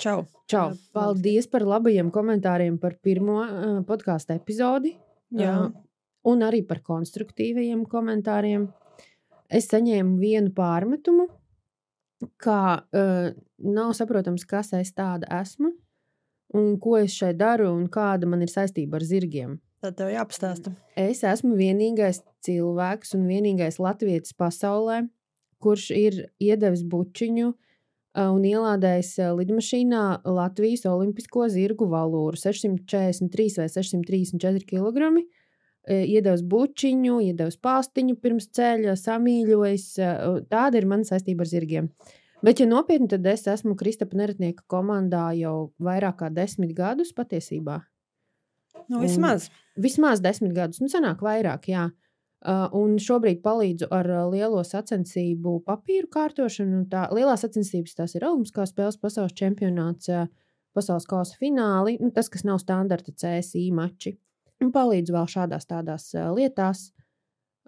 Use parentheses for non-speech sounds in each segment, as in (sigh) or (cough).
Čau! Čau! Paldies par labajiem komentāriem par pirmo uh, podkāstu epizodi. Jā. Uh, un arī par konstruktīviem komentāriem. Es saņēmu vienu pārmetumu, kā uh, nav saprotams, kas es tāda esmu un ko es šeit daru un kāda man ir saistība ar zirgiem. Tad tev jāpastāsta. Es esmu vienīgais cilvēks un vienīgais latvietis pasaulē, kurš ir iedevis bučiņu un ielādējis lidmašīnā Latvijas Olimpisko zirgu valūru 643 vai 634 kg. Iedevis bučiņu, iedevis pāstiņu pirms ceļa, samīļojis. Tāda ir mana saistība ar zirgiem. Bet, ja nopietni, tad es esmu Kristapa Neretnieka komandā jau vairāk kā desmit gadus patiesībā. Nu, vismaz. Un, vismaz desmit gadus, nu, senāk vairāk, jā. Uh, un šobrīd palīdzu ar uh, lielo sacensību papīru kārtošanu. Tā lielā sacensības tās ir Olimpiskās spēles, pasaules čempionāts, uh, pasaules kausa fināli, nu, tas, kas nav standarta CSI mači. Un palīdzu vēl šādās tādās lietās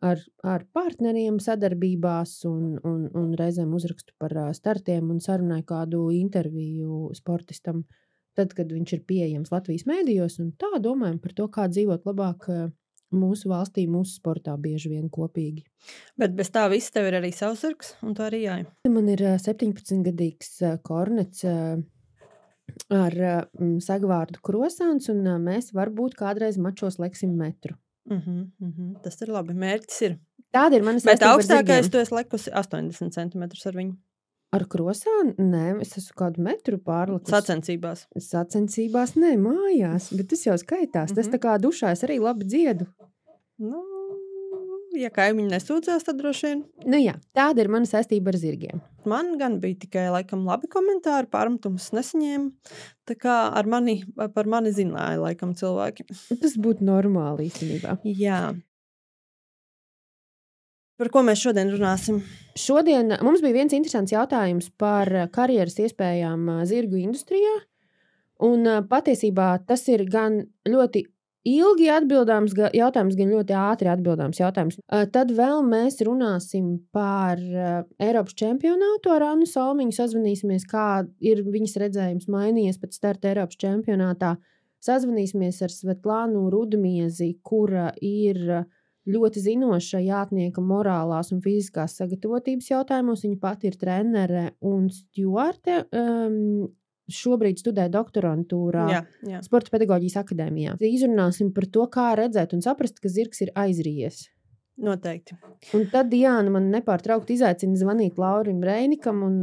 ar, ar partneriem sadarbībās, un, un, un reizēm uzrakstu par startiem un sarunāju kādu interviju sportistam. Tad, kad viņš ir pieejams Latvijas mēdījos, tā domājam par to, kā dzīvot labāk mūsu valstī, mūsu sportā bieži vien kopīgi. Bet bez tā visa tev ir arī savs zirgs, un tā arī jāja. Man ir 17-gadīgs kornets ar sagvārdu krosāns, un mēs varbūt kādreiz mačos leksim metru. Uh -huh, uh -huh. Tas ir labi. Mērķis ir. Tāda ir mana Bet saistība ar augstākais tu esi lekusi 80 cm ar viņu. Ar krosānu? Nē, es esmu kādu metru pārlikusi. Sacensībās. Sacensībās, nē, mājās, bet tas jau skaitās. Mm -hmm. Tas Mhm. tā kā dušā es arī labi dziedu. Nu, ja kaimiņi nesūdzās, tad droši vien. Nu jā, tāda ir mana saistība ar zirgiem. Man gan bija tikai laikam labi komentāri, pārmetumus nesaņēmu. Tā kā ar mani, par mani zināja laikam cilvēki. Tas būtu normāli īstenībā. Jā. Par ko mēs šodien runāsim? Šodien mums bija viens interesants jautājums par karjeras iespējām ā, zirgu industrijā. Un patiesībā tas ir gan ļoti ilgi atbildāms jautājums, gan ļoti ātri atbildāms jautājums. Tad vēl mēs runāsim par Eiropas čempionātu ar Annu Salmiņu. Sazvanīsimies, kā ir viņas redzējums mainījies pēc starta Eiropas čempionātā. Sazvanīsimies ar Svetlānu Rudmiezi, kura ir ļoti zinoša jātnieka morālās un fiziskās sagatavotības jautājumos. Viņa pati ir trenere un stjuarte. Um, šobrīd studē doktorantūrā Jā, jā. Sporta pedagoģijas akadēmijā. Izrunāsim par to, kā redzēt un saprast, ka zirgs ir aizrījies. Noteikti. Un tad Diana man nepārtraukti izaicina zvanīt Laurim Reinikam, un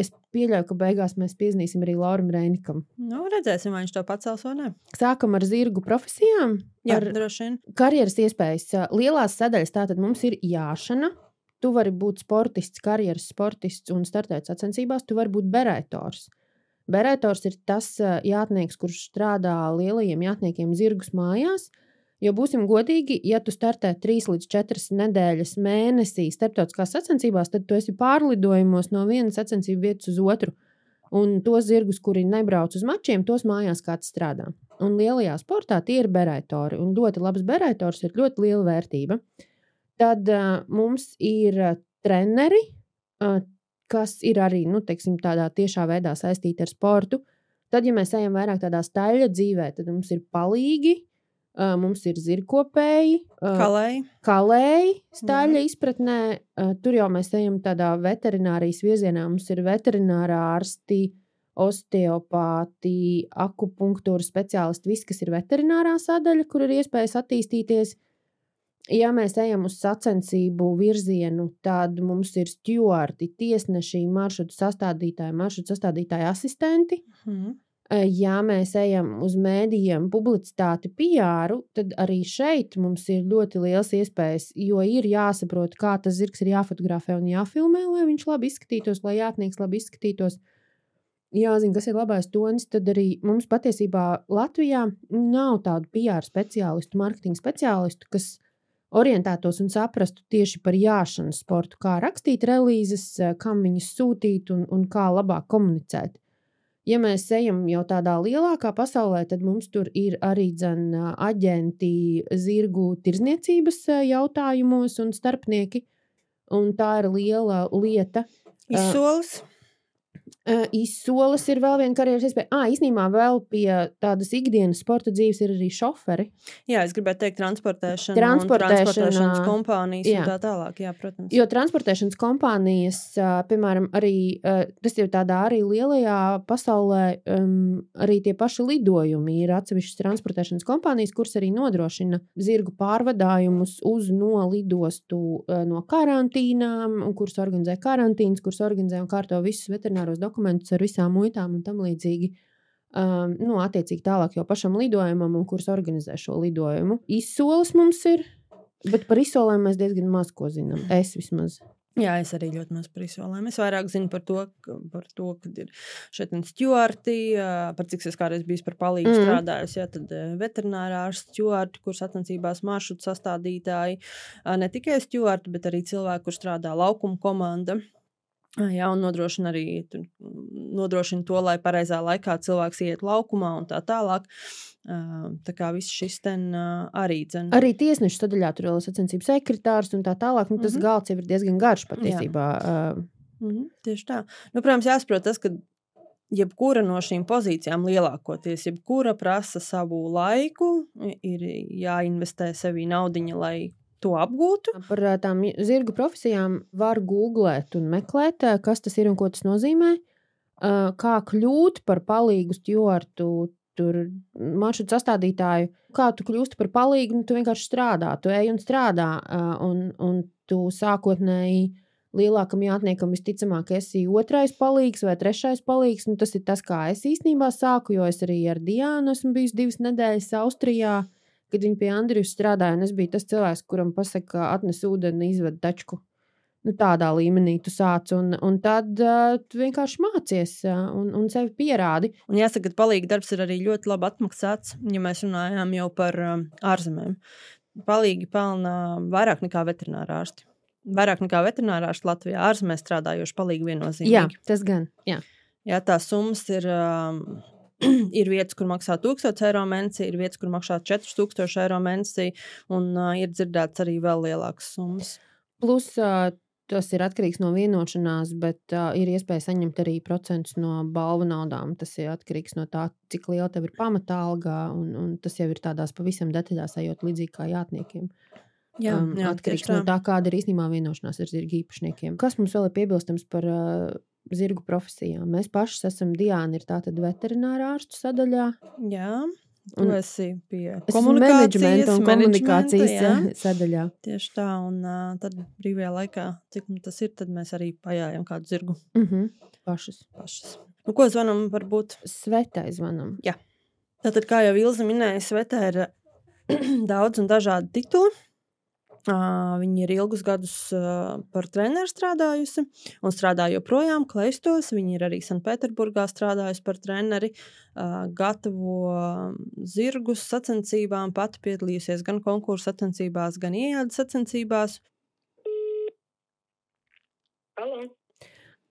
es pieļauju, ka beigās mēs piezīmēsim arī Laurim Reinikam. Nu, redzēsim, vai viņš to pacels vai nē. Sākam ar zirgu profesijām. Jā, droši vien. karjeras iespējas. Lielās sadaļas tātad mums ir jāšana. Tu vari būt sportists, karjeras sportists un startēt sacensībās. Tu vari būt berētors. Berētors ir tas jātnieks, kurš strādā lielajiem jātniekiem zirgus mājās. Jo būsim godīgi, ja tu startē 3 līdz 4 nedēļas mēnesī starptautiskās sacensībās, tad tu esi pārlidojumos no vienas sacensību vietas uz otru. Un tos zirgus, kuri nebrauc uz mačiem, tos mājās kāds strādā. Un lielajā sportā tie ir berētori. Un ļoti labs berētors ir ļoti liela vērtība. Tad uh, mums ir treneri, uh, kas ir arī nu, teiksim, tādā tiešā veidā saistīti ar sportu. Tad, ja mēs ejam vairāk tādā staļļa dzīvē, tad mums ir palīgi, uh, mums ir zirgkopēji, uh, Kalēji. kalēji, stāļa izpratnē. Uh, tur jau mēs ejam tādā veterinārijas virzienā. Mums ir veterinārā ārsti, osteopāti, akupunktūras speciālisti, viss, kas ir veterinārā sadaļa, kur ir iespējas attīstīties. Ja mēs ejam uz sacensību virzienu, tad mums ir stūri, tiesneši, maršrutu sastādītāji, maršrutu sastādītāji asistenti. Mhm. Ja mēs ejam uz mēdījiem, publicitāti, PR, tad arī šeit mums ir ļoti liels iespējas, jo ir jāsaprot, kā tas zirgs ir jāfotografē un jāfilmē, lai viņš labi izskatītos, lai jātnieks labi izskatītos. Jāzina, kas ir labais tonis, tad arī mums patiesībā Latvijā nav tādu PR speciālistu, marketinga speciālistu, kas orientētos un saprastu tieši par jāšanas sportu, kā rakstīt relīzes, kam viņas sūtīt un, un kā labāk komunicēt. Ja mēs ejam jau tādā lielākā pasaulē, tad mums tur ir arī dzen, aģenti zirgu tirzniecības ā, jautājumos un starpnieki. Un tā ir liela lieta. Izsoles. Izsoles ir vēl viena karjeras iespēja. Ah, īstenībā vēl pie tādas ikdienas sporta dzīves ir arī šoferi. Jā, es gribēju teikt, transportēšana, Transportēšana, transportēšanas kompānijas jā. un tā tālāk. Jā, protams. Jo transportēšanas kompānijas, piemēram, arī tas jau tādā arī lielajā pasaulē, um, arī tie paši lidojumi ir atsevišķas transportēšanas kompānijas, kuras arī nodrošina zirgu pārvadājumus uz no lidostu, no karantīnām, kuras organizē karantīnas, kuras organizē un kārto visus veterināros dokumentus ar visām muitām un tam līdzīgi. Um, nu, attiecīgi tālāk jau pašam lidojumam, un kurš organizē šo lidojumu. Izsoles mums ir, bet par izsolēm mēs diezgan maz ko zinām. Es vismaz. Jā, es arī ļoti maz par izsolēm. Es vairāk zinu par to, ka, par to kad ir šeit stūrti, par cik es kādreiz biju par palīdzību Mm. strādājusi. Jā, tad veterinārā ar stūrti, kurš attiecībās maršrutu sastādītāji, ne tikai stūrti, bet arī cilvēki, kur strādā laukuma komanda. Jā, un nodrošina arī mm, nodrošina to, lai pareizā laikā cilvēks iet laukumā un tā tālāk. Tā kā viss šis ten arī dzen. Arī tiesnešu sadaļā tur ir sacensību sekretārs un tā tālāk. Nu, tas mm. -hmm. galds jau ir diezgan garš patiesībā. Uh, Mhm, tieši tā. Nu, protams, jāsaprot tas, ka jebkura no šīm pozīcijām lielākoties, jebkura prasa savu laiku, ir jāinvestē sevī naudiņa, lai to apgūtu. Par tām zirgu profesijām var googlēt un meklēt, kas tas ir un ko tas nozīmē. Kā kļūt par palīgu stūrtu, tur maršrutu sastādītāju. Kā tu kļūsti par palīgu, nu, tu vienkārši strādā, tu ej un strādā. Un, un tu sākotnēji lielākam jātniekam visticamāk esi otrais palīgs vai trešais palīgs. Nu, tas ir tas, kā es īstenībā sāku, jo es arī ar Diānu esmu bijis divas nedēļas Austrijā kad viņi pie Andrijas strādāja, un es biju tas cilvēks, kuram pasaka, atnes ūdeni, izved tačku. Nu, tādā līmenī tu sāc, un, un tad uh, tu vienkārši mācies uh, un, un sevi pierādi. Un jāsaka, ka palīga darbs ir arī ļoti labi atmaksāts, ja mēs runājām jau par um, ārzemēm. Palīgi pelna vairāk nekā veterinārā ārsti. Vairāk nekā veterinārā ārsti Latvijā ārzemēs strādājoši palīgi viennozīmīgi. Jā, tas gan. Jā. Jā, tās summas ir. Um, (clears throat) ir vietas, kur maksā 1000 eiro mēnesī, ir vietas, kur maksā 4000 eiro mēnesī, un uh, ir dzirdēts arī vēl lielākas summas. Plus uh, tas ir atkarīgs no vienošanās, bet uh, ir iespēja saņemt arī procentus no balvu naudām. Tas ir atkarīgs no tā, cik liela tev ir pamata alga, un, un tas jau ir tādās pavisam detaļās, ejot līdzīgi kā jātniekiem. Jā, um, jā atkarīgs tieši no tā, kāda ir īstenībā vienošanās ar zirga īpašniekiem. Kas mums vēl ir piebilstams par uh, zirgu profesijām? Mēs paši esam Diana, ir tātad veterinārā ārstu sadaļā. Jā, tu Un- esi pie menedžmenta un komunikācijas jā. uh, sadaļā. Tieši tā, un uh, tad brīvajā laikā, cik tas ir, tad mēs arī pajājam kādu zirgu Uh -huh. Pašas. pašas. Nu, ko zvanam, varbūt? Svetai zvanam. Tātad, kā jau Ilza minēja, Svetē ir (clears throat) daudz un dažādi tituli. Viņa ir ilgus gadus par treneru strādājusi un strādā joprojām Kleistos. Viņa ir arī Sanktpēterburgā strādājusi par treneri, gatavo zirgus sacensībām, pati piedalījusies gan konkursu sacensībās, gan ieādes sacensībās. Halo,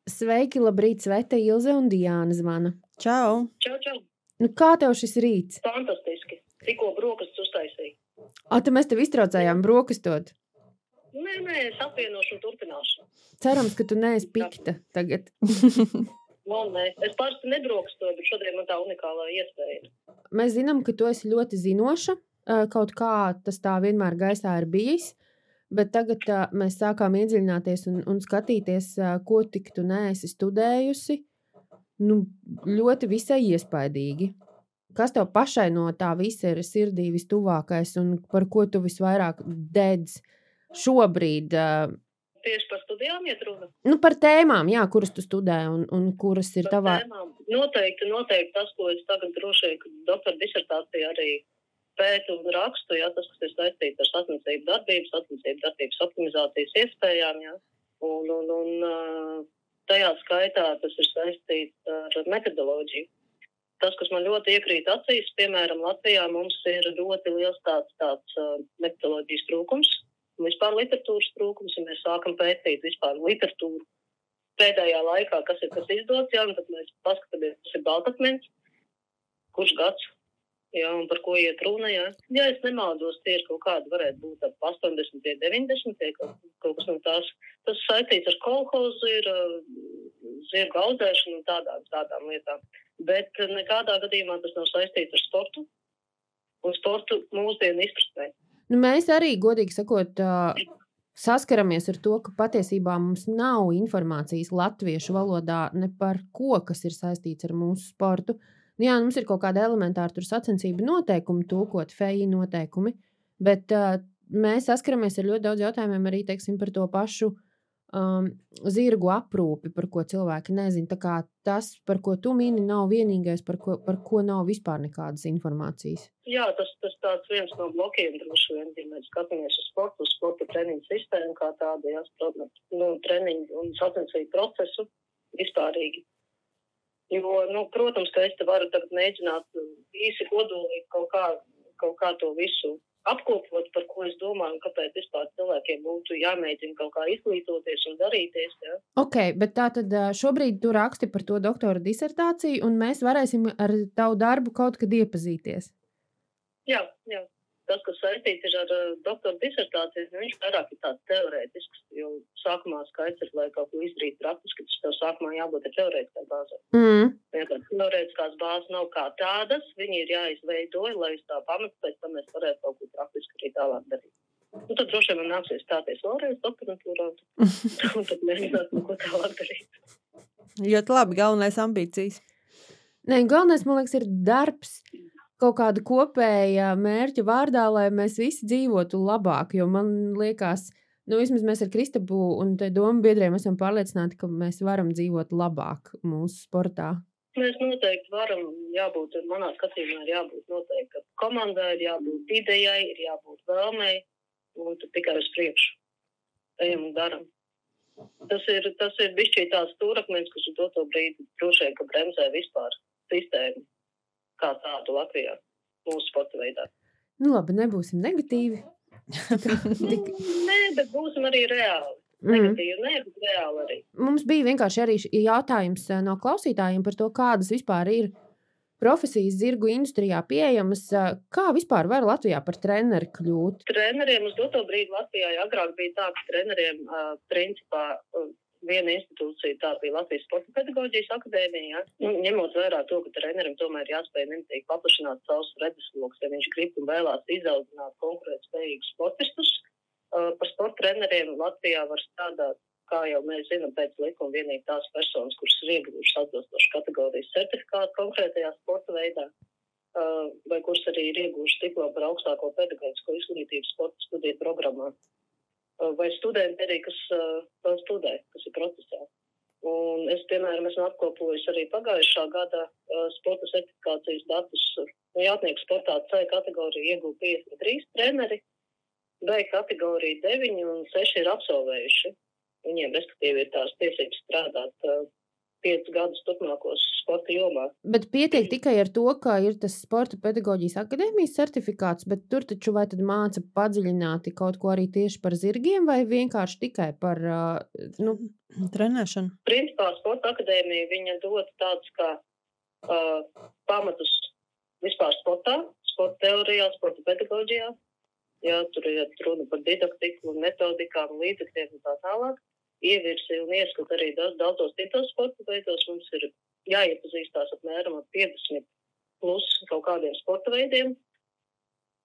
Sveiki, labrīt, Sveta, Ilze un Diāna zvana. Čau! čau, čau. Nu, kā tev šis rīts? Fantastiski. Tikko brokastis uztaisīju. A, tu mēs tev iztraucējām brokastot. Nē, nē, es apvienošu un turpināšu. Cerams, ka tu neesi pikta tagad. (laughs) Man, nē. Es parasti nebrokastoju, bet šodien man tā unikālā iespēja. Mēs zinām, ka tu esi ļoti zinoša. Kaut kā tas tā vienmēr gaisā ir bijis. Bet tagad ā, mēs sākām iedziļināties un, un skatīties, ā, ko tik tu neesi studējusi. Nu, ļoti visai iespaidīgi. Kas tev pašai no tā visa ir sirdī vistuvākais un par ko tu visvairāk dedz šobrīd? ā, Tieši par studijām iet runa. Nu, par tēmām, jā, kuras tu studē un, un kuras ir Par tavā. tēmām. Noteikti, noteikti tas, ko es tagad droši vien doktora disertācijā arī pētu un rakstu, jā, tas, kas ir saistīts ar sacensību darbību, sacensību darbības optimizācijas iespējām, jā. Un, un, un tajā skaitā tas ir saistīts ar metodoloģiju. Tas, kas man ļoti iekrīt acīs, piemēram, Latvijā mums ir ļoti liels tāds, tāds uh, metodoloģijas trūkums un vispār literatūras trūkums, ja mēs sākam pētīt vispār literatūru pēdējā laikā, kas ir kas izdots, jā, tad mēs paskatāmies, kas ir baltakmens, kurš gads, jā, un par ko iet runa, jā. Ja es nemaldos, tie ir kaut kādi, varētu būt ap 80, 90, kaut, kaut kas no tās. Tas saistīts ar kolhozu, ir uh, zirgu audzēšanu un tādām, tādām lietām. Bet nekādā gadījumā tas nav saistīts ar sportu un sportu mūsdienu izpratnē. Nu, mēs arī, godīgi sakot, saskaramies ar to, ka patiesībā mums nav informācijas latviešu valodā ne par ko, kas ir saistīts ar mūsu sportu. Nu, jā, mums ir kaut kāda elementāra sacensību noteikumi, tūkot feju noteikumi, bet uh, mēs saskaramies ar ļoti daudz jautājumiem arī teiksim, par to pašu um, zirgu aprūpi, par ko cilvēki nezina. Tas, par ko tu mini, nav vienīgais, par ko, par ko nav vispār nekādas informācijas. Jā, tas ir viens no blokiem, droši vien, ja mēs skatāmies uz sportu, uz sporta treniņu sistēmu, kā tādu jā, nu, treniņu un sacensību procesu vispārīgi. Jo, nu, protams, ka es te varu mēģināt īsi kodolīgi kaut kā, kaut kā to visu apkopot, par ko es domāju, un kāpēc vispār cilvēkiem būtu jāmēģina kaut kā izglītoties un darīties. Ja? Ok, bet tā tad šobrīd tu raksti par to doktora disertāciju, un mēs varēsim ar tavu darbu kaut kad iepazīties. Jā, jā tas, kas saistīts ar uh, doktora disertāciju, nu, viņš vairāk ir tāds teorētisks. Jo sākumā skaidrs lai kaut ko izdarītu praktiski, tas tev sākumā jābūt teorētiskai bāzē. Mm. Ja teorētiskās bāzes nav kā tādas, viņi ir jāizveido, lai uz tā pamata pēc tam mēs varētu kaut ko praktiski arī tālāk darīt. Nu, tad droši vien man nāksies stāties vēlreiz doktorantūrā, un tad (laughs) mēģināt ko tālāk darīt. Ļoti labi, galvenais ambīcijas. Nē, galvenais, man liekas, ir darbs kaut kāda kopēja mērķa vārdā, lai mēs visi dzīvotu labāk. Jo man liekas, nu, vismaz mēs ar Kristapu un domu biedriem esam pārliecināti, ka mēs varam dzīvot labāk mūsu sportā. Mēs noteikti varam, jābūt, manā skatījumā, ir jābūt noteikti komandai, ir jābūt idejai, ir jābūt vēlmei, un tad tikai uz priekšu ejam un daram. Tas ir, tas ir bijis tāds stūrakmenis, kas uz doto brīdi droši vien bremzē vispār sistēmu kā tādu Latvijā, mūsu sporta veidā. Nu, labi, nebūsim negatīvi. (laughs) Tik... Nē, bet būsim arī reāli. Mm. Negatīvi, nē, bet reāli arī. Mums bija vienkārši arī jautājums eh, no klausītājiem par to, kādas vispār ir profesijas zirgu industrijā pieejamas. Eh, kā vispār var Latvijā par treneri kļūt? Treneriem uz doto brīdi Latvijā agrāk bija tā, ka treneriem uh, principā viena institūcija, tā bija Latvijas Sporta pedagoģijas akadēmija. Ja? Nu, ņemot vērā to, ka trenerim tomēr jāspēj nemitīgi paplašināt savus redzeslokus, ja viņš grib un vēlās izaudzināt konkurētspējīgus sportistus. Uh, par sporta treneriem Latvijā var strādāt, kā jau mēs zinām, pēc likuma vienīgi tās personas, kuras ir ieguvušas atbilstošu kategorijas certifikātu konkrētajā sporta veidā. Uh, vai kuras arī ir ieguvušas diplomu par augstāko pedagoģisko izglītību sporta studiju programmā vai studenti arī, kas vēl studē, kas ir procesā. Un es, piemēram, esmu apkopojis arī pagājušā gada sporta certifikācijas datus. Jātnieku sportā C kategorija iegūta 53 treneri, B kategorija 9 un 6 ir absolvējuši. Viņiem, respektīvi, ir tās tiesības strādāt piecus gadus turpmākos sporta jomā. Bet pietiek tikai ar to, ka ir tas sporta pedagoģijas akadēmijas certifikāts, bet tur taču vai tad māca padziļināti kaut ko arī tieši par zirgiem vai vienkārši tikai par nu, trenēšanu? Principā sporta akadēmija viņa dod tāds kā uh, pamatus vispār sportā, sporta teorijā, sporta pedagoģijā. Jā, tur ir runa par didaktiku, metodikām, līdzekļiem un tā tālāk ievirsi un ieskatu arī daudz, daudzos citos sporta veidos. Mums ir jāiepazīstās apmēram ar 50 plus kaut kādiem sporta veidiem.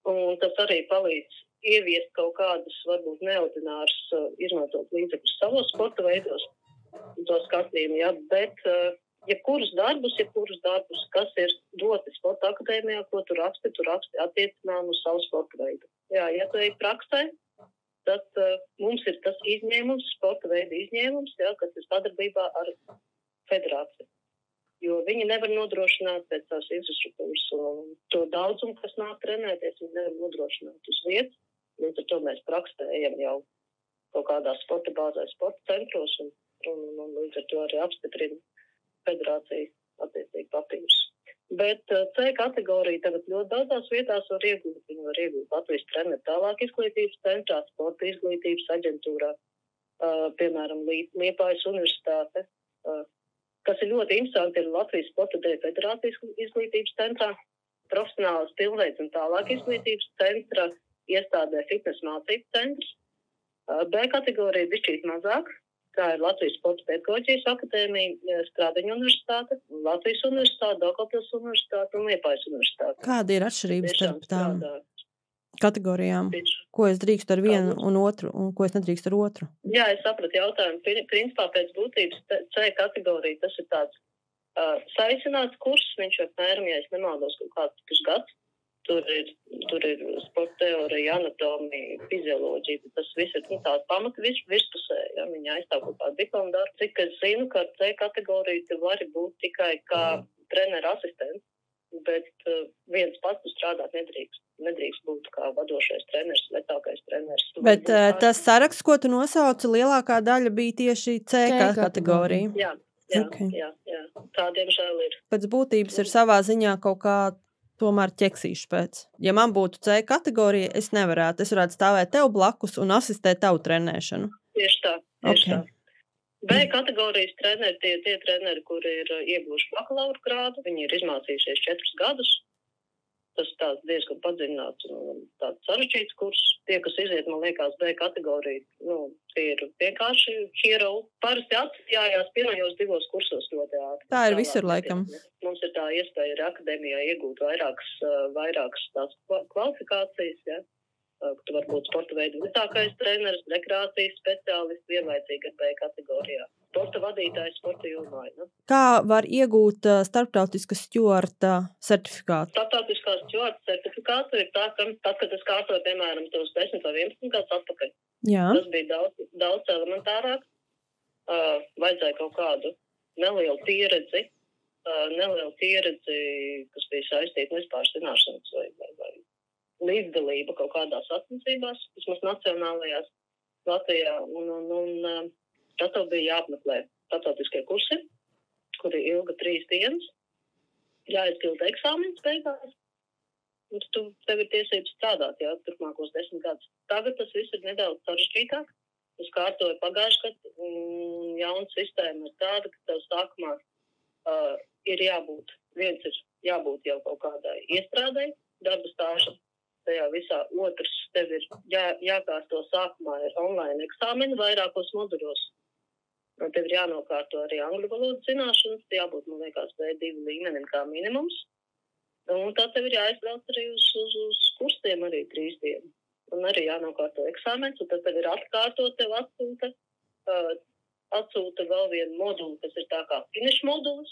Un tas arī palīdz ieviest kaut kādus, varbūt neordinārus, uh, izmantot līdzekļus savos sporta veidos, to skatījumu. Ja? Bet, uh, jebkurus darbus, jebkurus darbus, kas ir doti sporta akadēmijā, ko tu raksti, tu raksti attiecinām uz savu sporta veidu. Jā, ja tu ej praksē, tad uh, mums ir tas izņēmums, sporta veida izņēmums, jā, kas ir sadarbībā ar federāciju. Jo viņi nevar nodrošināt pēc tās infrastruktūras un to daudzumu, kas nāk trenēties, viņi nevar nodrošināt uz vietas. Līdz ar to mēs praksējam jau kaut kādā sporta bāzē, sporta centros, un, un, un, un līdz ar to arī apstiprina federācija attiecīgi papīrus. Bet uh, C kategorija tagad ļoti daudzās vietās var iegūt. Viņi var iegūt Latvijas treneru tālāk izglītības centrā, sporta izglītības aģentūrā, uh, piemēram, Liepājas universitāte. Uh, kas ir ļoti interesanti, ir Latvijas sporta dēļ federācijas izglītības centrā, profesionālas pilnveids un tālāk izglītības centra, iestādē fitnes mācību centrs. B kategorija ir bišķīt mazāk, Tā ir Latvijas Sporta pedagoģijas akadēmija, Strādiņa universitāte, Latvijas universitāte, Daugavpils universitāte un Liepājas universitāte. Kāda ir atšķirība starp tām strādā. kategorijām? Tieši. Ko es drīkstu ar vienu Kādas? un otru, un ko es nedrīkstu ar otru? Jā, es sapratu jautājumu. Pri- Principā pēc būtības C kategorija tas ir tāds uh, saicināts kurs. Viņš apmēram, ja es nemaldos, kaut kāds pusgads. Tur ir, tur ir sporta teorija, anatomija, fizioloģija. Tas viss ir nu, tāds pamata virs, virspusē. Ja? Viņa aizstāv kaut kādu diplomu darbu. Cik es zinu, ka C kategoriju tu vari būt tikai kā treneru asistents. Bet uh, viens pats tu strādāt nedrīkst. Nedrīkst būt kā vadošais treneris, vecākais treneris. Bet uh, tas saraksts, ko tu nosauci, lielākā daļa bija tieši C C ka- kategorija. kategorija. Jā, jā, Ok. okay. jā, jā. tā diemžēl ir. Pēc būtības ir savā ziņā kaut kā tomēr ķeksīšu pēc. Ja man būtu C kategorija, es nevarētu. Es varētu stāvēt tev blakus un asistēt tavu trenēšanu. Tieši tā. Tieši Ok. okay. tā. B kategorijas treneri tie tie treneri, kuri ir uh, ieguvuši bakalaura grādu. Viņi ir izmācījušies četrus gadus. Tas tāds diezgan padziļināts un tāds sarežģīts kurs. Tie, kas iziet, man liekas, B kategoriju, nu, tie ir vienkārši hero. Parasti atstājās pirmajos divos kursos ļoti ātri. Tā ir visur, laikam. Mums ir tā iespēja arī akadēmijā iegūt vairākas, vairākas tās kva- kvalifikācijas. Ja? Tu vari būt sporta veidu vecākais treneris, rekreācijas speciālists, vienlaicīgi B kategorijā. Sporta vadītājs, sporta jomā. Nu. Kā var iegūt uh, starptautiskas stjorta certifikātu? Startautiskās stjorta certifikātu ir tā, ka tad, kad es kārtoju, piemēram, tos 10 vai 11 gadus atpakaļ, Jā, tas bija daudz, daudz elementārāk. Uh, vajadzēja kaut kādu nelielu pieredzi, uh, nelielu pieredzi, kas bija saistīta vispār zināšanas vai, vai, vai līdzdalība kaut kādās sacensībās, vismaz nacionālajās Latvijā. Un, un, un tad tev bija jāapmeklē starptautiskie kursi, kuri ilga trīs dienas, jāizpilda eksāmenis beigās. Un tu tev ir tiesības strādāt, jā, turpmākos desmit gadus. Tagad tas viss ir nedaudz sarežģītāk. Es kārtoju pagājušajā gadā, un jauna sistēma ir tāda, ka tev sākumā uh, ir jābūt, viens ir jābūt jau kaut kādai iestrādai, darba stāžam. Tajā visā otrs tev ir jā, jākārto sākumā ir online eksāmeni vairākos moduļos. Un tev ir jānokārto arī angļu valodas zināšanas, jābūt, man liekas, B2 līmenim kā minimums. Un tad tev ir jāizbrauc arī uz, uz, uz kursiem arī trīs dienas. Un arī jānokārto eksāmens, un tad tev ir atkārtot, tev atsūta, uh, atsūta vēl vienu moduli, kas ir tā kā finish modulis,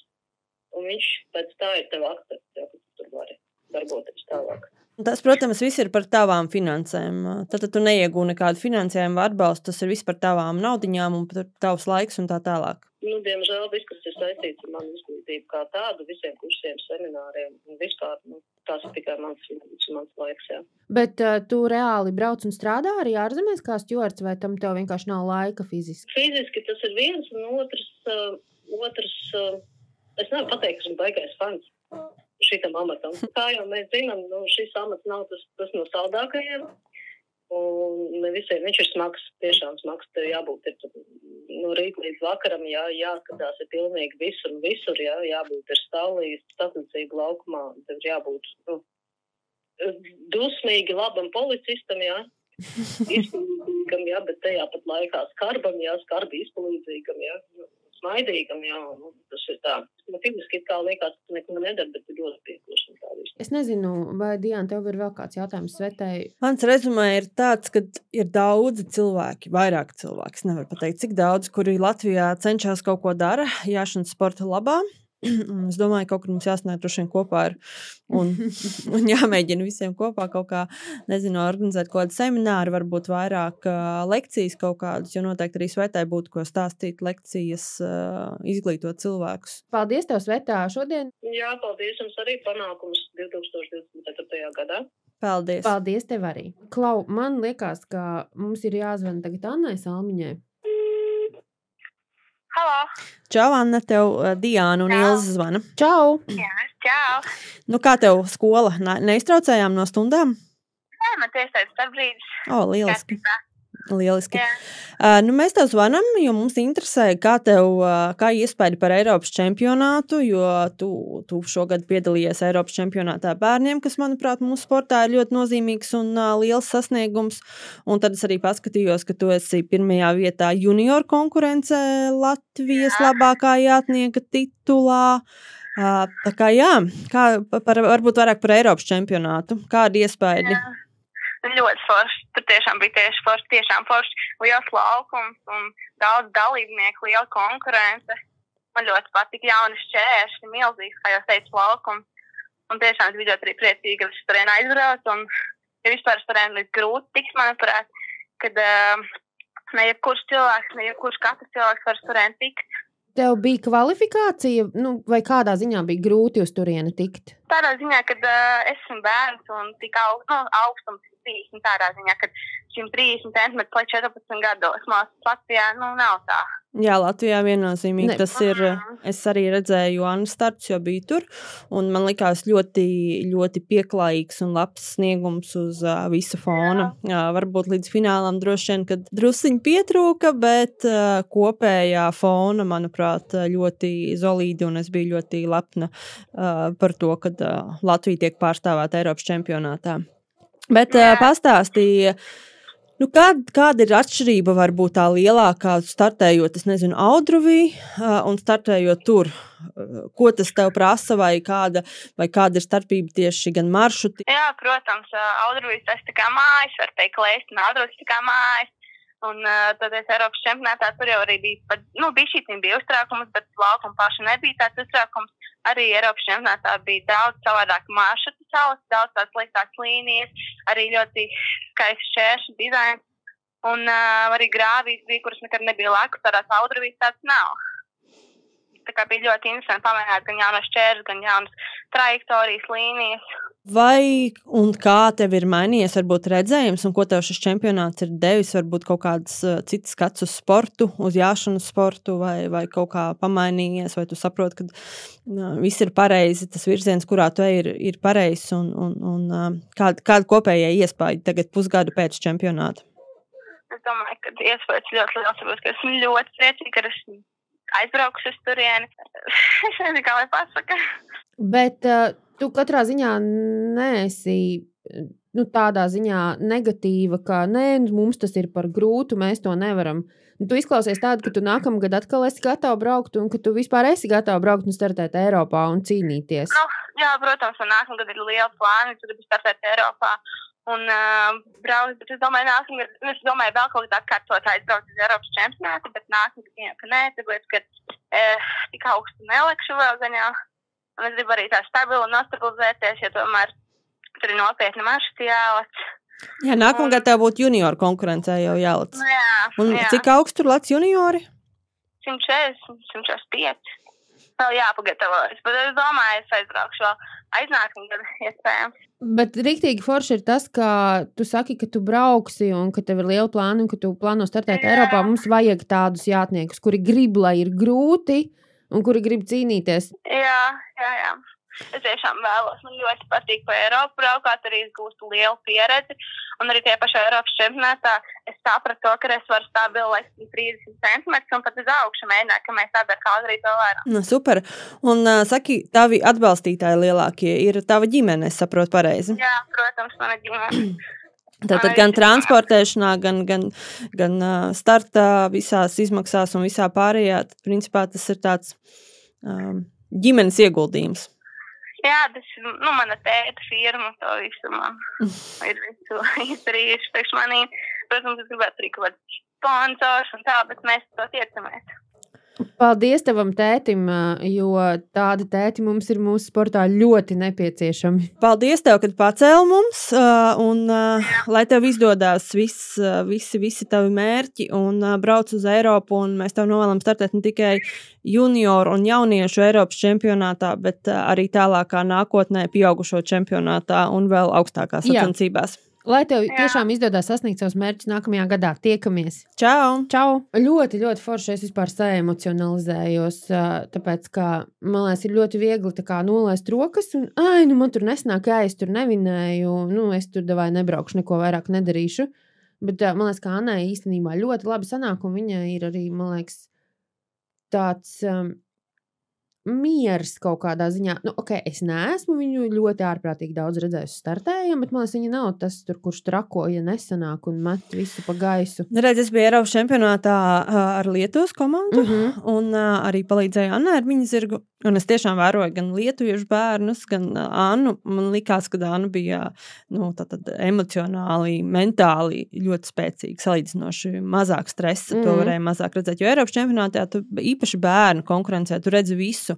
un viņš pēc tā ir tev akcepts, ja ka tu tur vari darboties tālāk. Tas, protams, viss ir par tavām finansēm. Tad, tu neiegūsi nekādu finansējumu atbalstu. Tas ir viss par tavām naudiņām un par tavs laiks un tā tālāk. Nu, diemžēl viss, kas ir saistīts ar manu izglītību kā tādu, visiem kursiem, semināriem un vispār, nu, tas ir tikai mans, mans laiks. Jā. Bet uh, tu reāli brauc un strādā arī ārzemēs kā stjorts, vai tam tev vienkārši nav laika fiziski? Fiziski tas ir viens, un otrs, uh, otrs uh, es nevaru pateikt, ka esmu baigais fans šitam amatam. (laughs) Kā jau mēs zinām, nu, šis amats nav tas, tas no saldākajiem. Un visiem viņš ir smags, tiešām smags. Tev jābūt ir, no rīta līdz vakaram, jā, jāskatās ir pilnīgi visur un visur, jā, jābūt ir stāvlīs, sacensību laukumā. Tev ir jābūt nu, dusmīgi labam policistam, jā. (laughs) Izpildīgam, jā, bet tajā pat laikā skarbam, jā, skarbi izpildīgam, jā. Smaidīgam, jā, nu, tas ir tā. Man fiziski it kā liekas, ka neko nedara, bet tu ļoti piekluši un tā visu. Es nezinu, vai Diana, tev ir vēl kāds jautājums Svetai. Mans rezumē ir tāds, ka ir daudzi cilvēki, vairāk cilvēki, es nevaru pateikt, cik daudz, kuri Latvijā cenšas kaut ko dara, jāšanas sporta labā. Es domāju, ka kaut kur mums jāsnāk droši vien kopā ar, un, un jāmēģina visiem kopā kaut kā, nezinu, organizēt kaut kādu semināru, varbūt vairāk uh, lekcijas kaut kādas, jo noteikti arī svētē būtu ko stāstīt, lekcijas, uh, izglītot cilvēkus. Paldies, tev, Svetā, šodien. Jā, paldies jums arī panākums 2024. gadā. Paldies! Paldies tev arī. Klau, man liekas, ka mums ir jāzvan tagad Annai Salmiņai. Halo! Čau, Anna, tev uh, Diana un. Ilza zvana. Čau! Jā, čau! Nu, kā tev skola? Ne- Neiztraucējām no stundām? Nē, man tieši tāds brīdis. O, lieliski. Lieliski. Uh, nu, mēs tev zvanām, jo mums interesē, kā tev uh, kā iespēja par Eiropas čempionātu, jo tu, tu šogad piedalījies Eiropas čempionātā bērniem, kas, manuprāt, mūsu sportā ir ļoti nozīmīgs un uh, liels sasniegums. Un tad es arī paskatījos, ka tu esi pirmajā vietā junior konkurencē Latvijas Jā. labākā jātnieka titulā. Uh, tā kā jā, kā, par, varbūt vairāk par Eiropas čempionātu. Kāda iespēja? Jā. Ļoti forši. Tur tiešām bija tieši forši, tiešām forši. Liels laukums un daudz dalībnieku, liela konkurence. Man ļoti patika jaunas šķēršļi, milzīgs, kā jau teicu, laukums. Un tiešām es biju ļoti arī priecīga, ka es tur aizbraucu. Un, ja vispār turēju līdz grūti tiks, manuprāt, kad uh, ne jebkurš cilvēks, ne jebkurš katrs cilvēks var turēt tikt. Tev bija kvalifikācija, nu, vai kādā ziņā bija grūti uz turieni tikt? Tādā ziņā, ka uh, esmu bērns un tik aug, (laughs) nu, augstums ir 30, tādā ziņā, ka 130 cm līdz 14 gados mākslinieks Latvijā nu, nav tā. Jā, Latvijā viennozīmīgi Ne. tas ir. Mhm. Es arī redzēju Annu starts, jo biju tur. Un man likās ļoti, ļoti pieklājīgs un labs sniegums uz uh, visu fona. Jā. Varbūt līdz finālam droši vien, kad drusciņi pietrūka, bet uh, kopējā fona, manuprāt, ļoti solīdi. Un es biju ļoti lepna uh, par to, ka uh, Latvija tiek pārstāvēta Eiropas čempionātā. Bet uh, pastāstīja. Nu, kāda, kāda ir atšķirība varbūt tā lielākā startējot, es nezinu, Audruvī uh, un startējot tur? Uh, Ko tas tev prasa, vai kāda, vai kāda ir starpība tieši gan maršruti? Jā, protams, Audruvīs tas tā kā mājas, var teikt, lēst, un Audruvīs tā kā mājas. Un uh, tad es Eiropas čempionātā tur jau arī bija, pat, nu, bija šī bija uztraukums, bet laukuma paša nebija tāds uztraukums. Arī Eiropas čempionātā bija daudz savādāk maršrutu savas, daudz tādas liekas līnijas, arī ļoti skaists šķēršu dizains. Un uh, arī grāvīs bija, kuras nekad nebija lakus, tādās Audruvīs tāds nav. Bija ļoti interesanti pamēģināt gan jaunas šķērsas, gan jaunas trajektorijas līnijas. Vai un kā tev ir mainījies, varbūt redzējums, un ko tev šis čempionāts ir devis? Varbūt kaut kāds uh, cits skats uz sportu, uz jāšanu sportu, vai, vai kaut kā pamainījies, vai tu saproti, ka viss ir pareizi, tas virziens, kurā tu ej, ir, ir pareizs, un, un, un uh, kāda, kāda kopējā iespēja tagad pusgadu pēc čempionāta? Es domāju, ka iespējas ļoti liels. Varbūt, ka esmu ļoti priecīga, ka esmu aizbraukusi uz turieni. (laughs) es nezinu, kā lai pasaka. Bet uh, tu katrā ziņā neesi nu, tādā ziņā negatīva, ka nē, mums tas ir par grūtu, mēs to nevaram. Nu, tu izklausies tādu, ka tu nākamgad atkal esi gatava braukt, un ka tu vispār esi gatava braukt un startēt Eiropā un cīnīties. Nu, jā, protams, man nākamgad ir liela plāna, tad gribu startēt Eiropā. Un uh, braukt, bet es domāju, nākamgad, nu, es domāju, vēl kaut kā atkārtot aizbraukt uz Eiropas čempionātu, bet nākamgad, jā, ka nē, tāpēc, ka eh, tik augstu nelekšu vēl gaņā. Un es gribu arī tā stabili nostabilizēties, jo tomēr tur ir nopietni maršruti jālec. Jā, nākamgad tev būtu junior konkurencē jau jālec. Nu, jā, Un jā. cik augstu tur lec juniori? 140, 145. Vēl jāpagatavojas, bet es domāju, es aizbraukšu vēl aiznākamā gada (laughs) iespējams. Bet rīktīgi forši ir tas, ka tu saki, ka tu brauksi un ka tev ir liela plāna un ka tu plāno startēt Jā. Eiropā. Mums vajag tādus jātniekus, kuri grib, lai ir grūti un kuri grib cīnīties. Jā, jā, jā. Es tiešām vēlos. Man ļoti patīk pa Eiropu braukāt, arī gūstu lielu pieredzi. Un arī tajā pašā Eiropas čempionātā es sapratu, to, ka es varu stabili lekt 30 centimetrus un pat uz augšu mēģināt, ka mēs tādā kā arī to varam. Nu, super. Un, uh, saki, tavi atbalstītāji lielākie ir tava ģimene, es saprotu pareizi. Jā, protams, mana ģimene. (clears throat) Tātad gan transportēšanā, gan, gan, gan startā, visās izmaksās un visā pārējā. Tad, principā, tas ir tāds um, ģimenes ieguldījums. Jā, tas ir nu, mana tēta firma, (laughs) to visu man ir izdarījuši priekš manī. Protams, es gribētu arī kaut kādu sponsors un tā, bet mēs to tiecamies. Paldies tavam tētim, jo tādi tēti mums ir mūsu sportā ļoti nepieciešami. Paldies, tev, kad pacēli mums, un lai tev izdodas viss, visi, visi tavi mērķi, un brauc uz Eiropu. un Mēs tev novēlam startēt ne tikai junioru un jauniešu Eiropas čempionātā, bet arī tālākā nākotnē, pieaugušo čempionātā un vēl augstākās Jā. Lai tev Jā. tiešām izdodas sasniegt savus mērķus nākamajā gadā, tiekamies! Čau! Čau! Ļoti, ļoti forši. Es vispār saemocionalizējos, tāpēc, ka man liekas, ir ļoti viegli tā kā nolaist rokas, un, ai, nu man tur nesnāk, jā, es tur nevinēju, nu, es tur devāju nebraukšu, neko vairāk nedarīšu. Bet man liekas, ka Annai īstenībā ļoti labi sanāk, un viņa ir arī, man liekas, tāds. Um, Mieres kaut kādā ziņā, nu, ok, es neesmu viņu ļoti ārprātīgi daudz redzējis startējumā, bet man liekas, viņa nav tas, tur, kurš trakoja nesanāk un met visu pa gaisu. Redz, es biju Eiropas čempionātā ar Lietuvas komandu, Mm -hmm. un arī palīdzēju Annai ar viņas zirgu. Un es tiešām vēroju gan lietuviešu bērnus, gan Annu. Man liekas, ka Anna bija nu, emocionāli, mentāli ļoti spēcīga, salīdzinoši mazāk stresa. Mm. To Mhm. varēja mazāk redzēt. Jo Eiropas čempionātā, tu, īpaši bērnu konkurencē, tu redzi visu.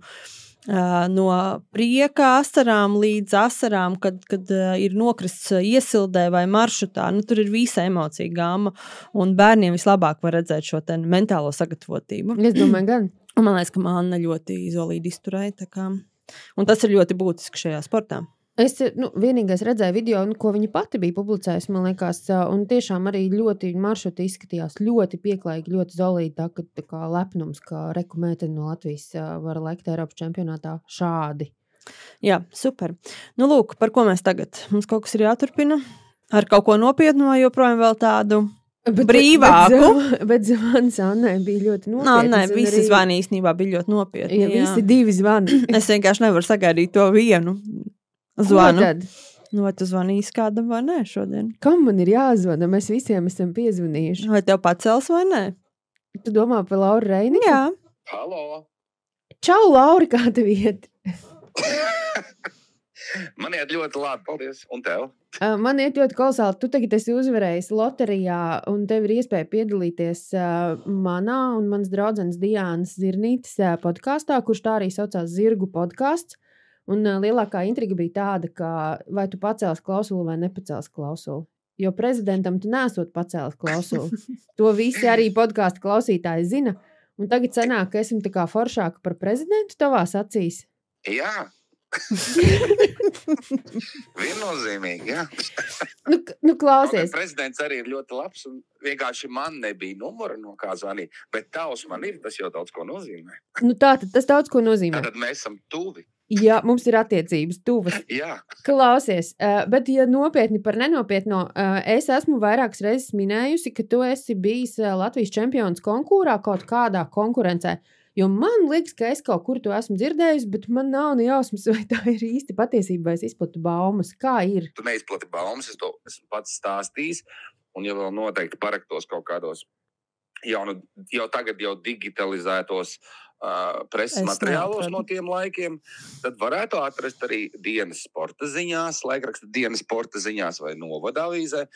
No prieka asarām līdz asarām, kad, kad ir nokrists iesildē vai maršrutā. Nu, tur ir visa emocija gama, un bērniem vislabāk var redzēt šo mentālo sagatavotību. Es domāju, gan. Un man liekas, ka Anna ļoti izolīti izturēja. Un tas ir ļoti būtiski šajā sportā. Es nu, vienīgais redzēju video, nu, ko viņa pati bija publicējusi, man liekas, un tiešām arī ļoti maršruti izskatījās ļoti pieklājīgi, ļoti zolīti. Tā, ka, tā kā lepnums, ka rekomendēta no Latvijas var lekt Eiropas čempionātā šādi. Jā, super. Nu, lūk, par ko mēs tagad? Mums kaut kas ir jāturpina. Ar kaut ko nopietnu vai joprojām vēl tādu? Brīvāku. Bet, bet zvans Annai bija ļoti Nā, nopietns. nē, un visi arī- zvani īstenībā bija ļoti nopietni. Ja jā. visi divi zvani. (clears throat) Es vienkārši nevaru sagaidīt to vienu Ko zvanu. tad? Nu, vai tu zvanīsi kādam vai nē šodien? Kam man ir jāzvana? Mēs visiem esam piezvanījuši. Vai tev pacels vai nē? Tu domā par Lauru Reini? Jā, Halo! Čau, Laura, kā tev iet? (laughs) (laughs) Man iet ļoti labi, paldies. Un tev? Man iet ļoti kolosāli. Tu tagad esi uzvarējis loterijā, un tev ir iespēja piedalīties manā un manas draudzenes Diānas Zirnītes podkāstā, kurš tā arī saucās Zirgu podkāsts. Un lielākā intriga bija tāda, ka vai tu pacēlis klausuli vai nepacēlis klausuli. Jo prezidentam tu nesot pacēlis klausuli. (laughs) To visi arī podkāstu klausītāji zina. Un tagad sanāk, ka esmu tā kā foršāka par prezidentu tavās acīs. Jā. (laughs) Viennozīmīgi, jā. Nu, nu klausies, gan Prezidents arī ir ļoti labs. un Vienkārši man nebija numura, no kā zvanīt. Bet tavs man ir, tas jau daudz ko nozīmē. nu tā tad tas daudz ko nozīmē. Tad mēs esam tuvi. Jā, mums ir attiecības, tuvas. (laughs) Jā, Klausies, uh, bet, ja nopietni par nenopietno, uh, es esmu vairākas reizes minējusi, ka tu esi bijis uh, Latvijas čempions konkursā kaut kādā konkurencē. Jo man liekas, ka es kaut kur to esmu dzirdējusi, bet man nav ne jausmas, (laughs) vai tā ir īsti patiesība, vai es izplatu baumas. Kā ir? tu neizplati baumas, es to esmu pats stāstījis. Un, ja vēl noteikti paraktos kaut kādos jau, nu, jau tagad jau digitalizētos uh, preses Es materiālos neatradu. no tiem laikiem, tad varētu atrast arī dienas sporta ziņās, laikraksta dienas sporta ziņās vai novada avīzē.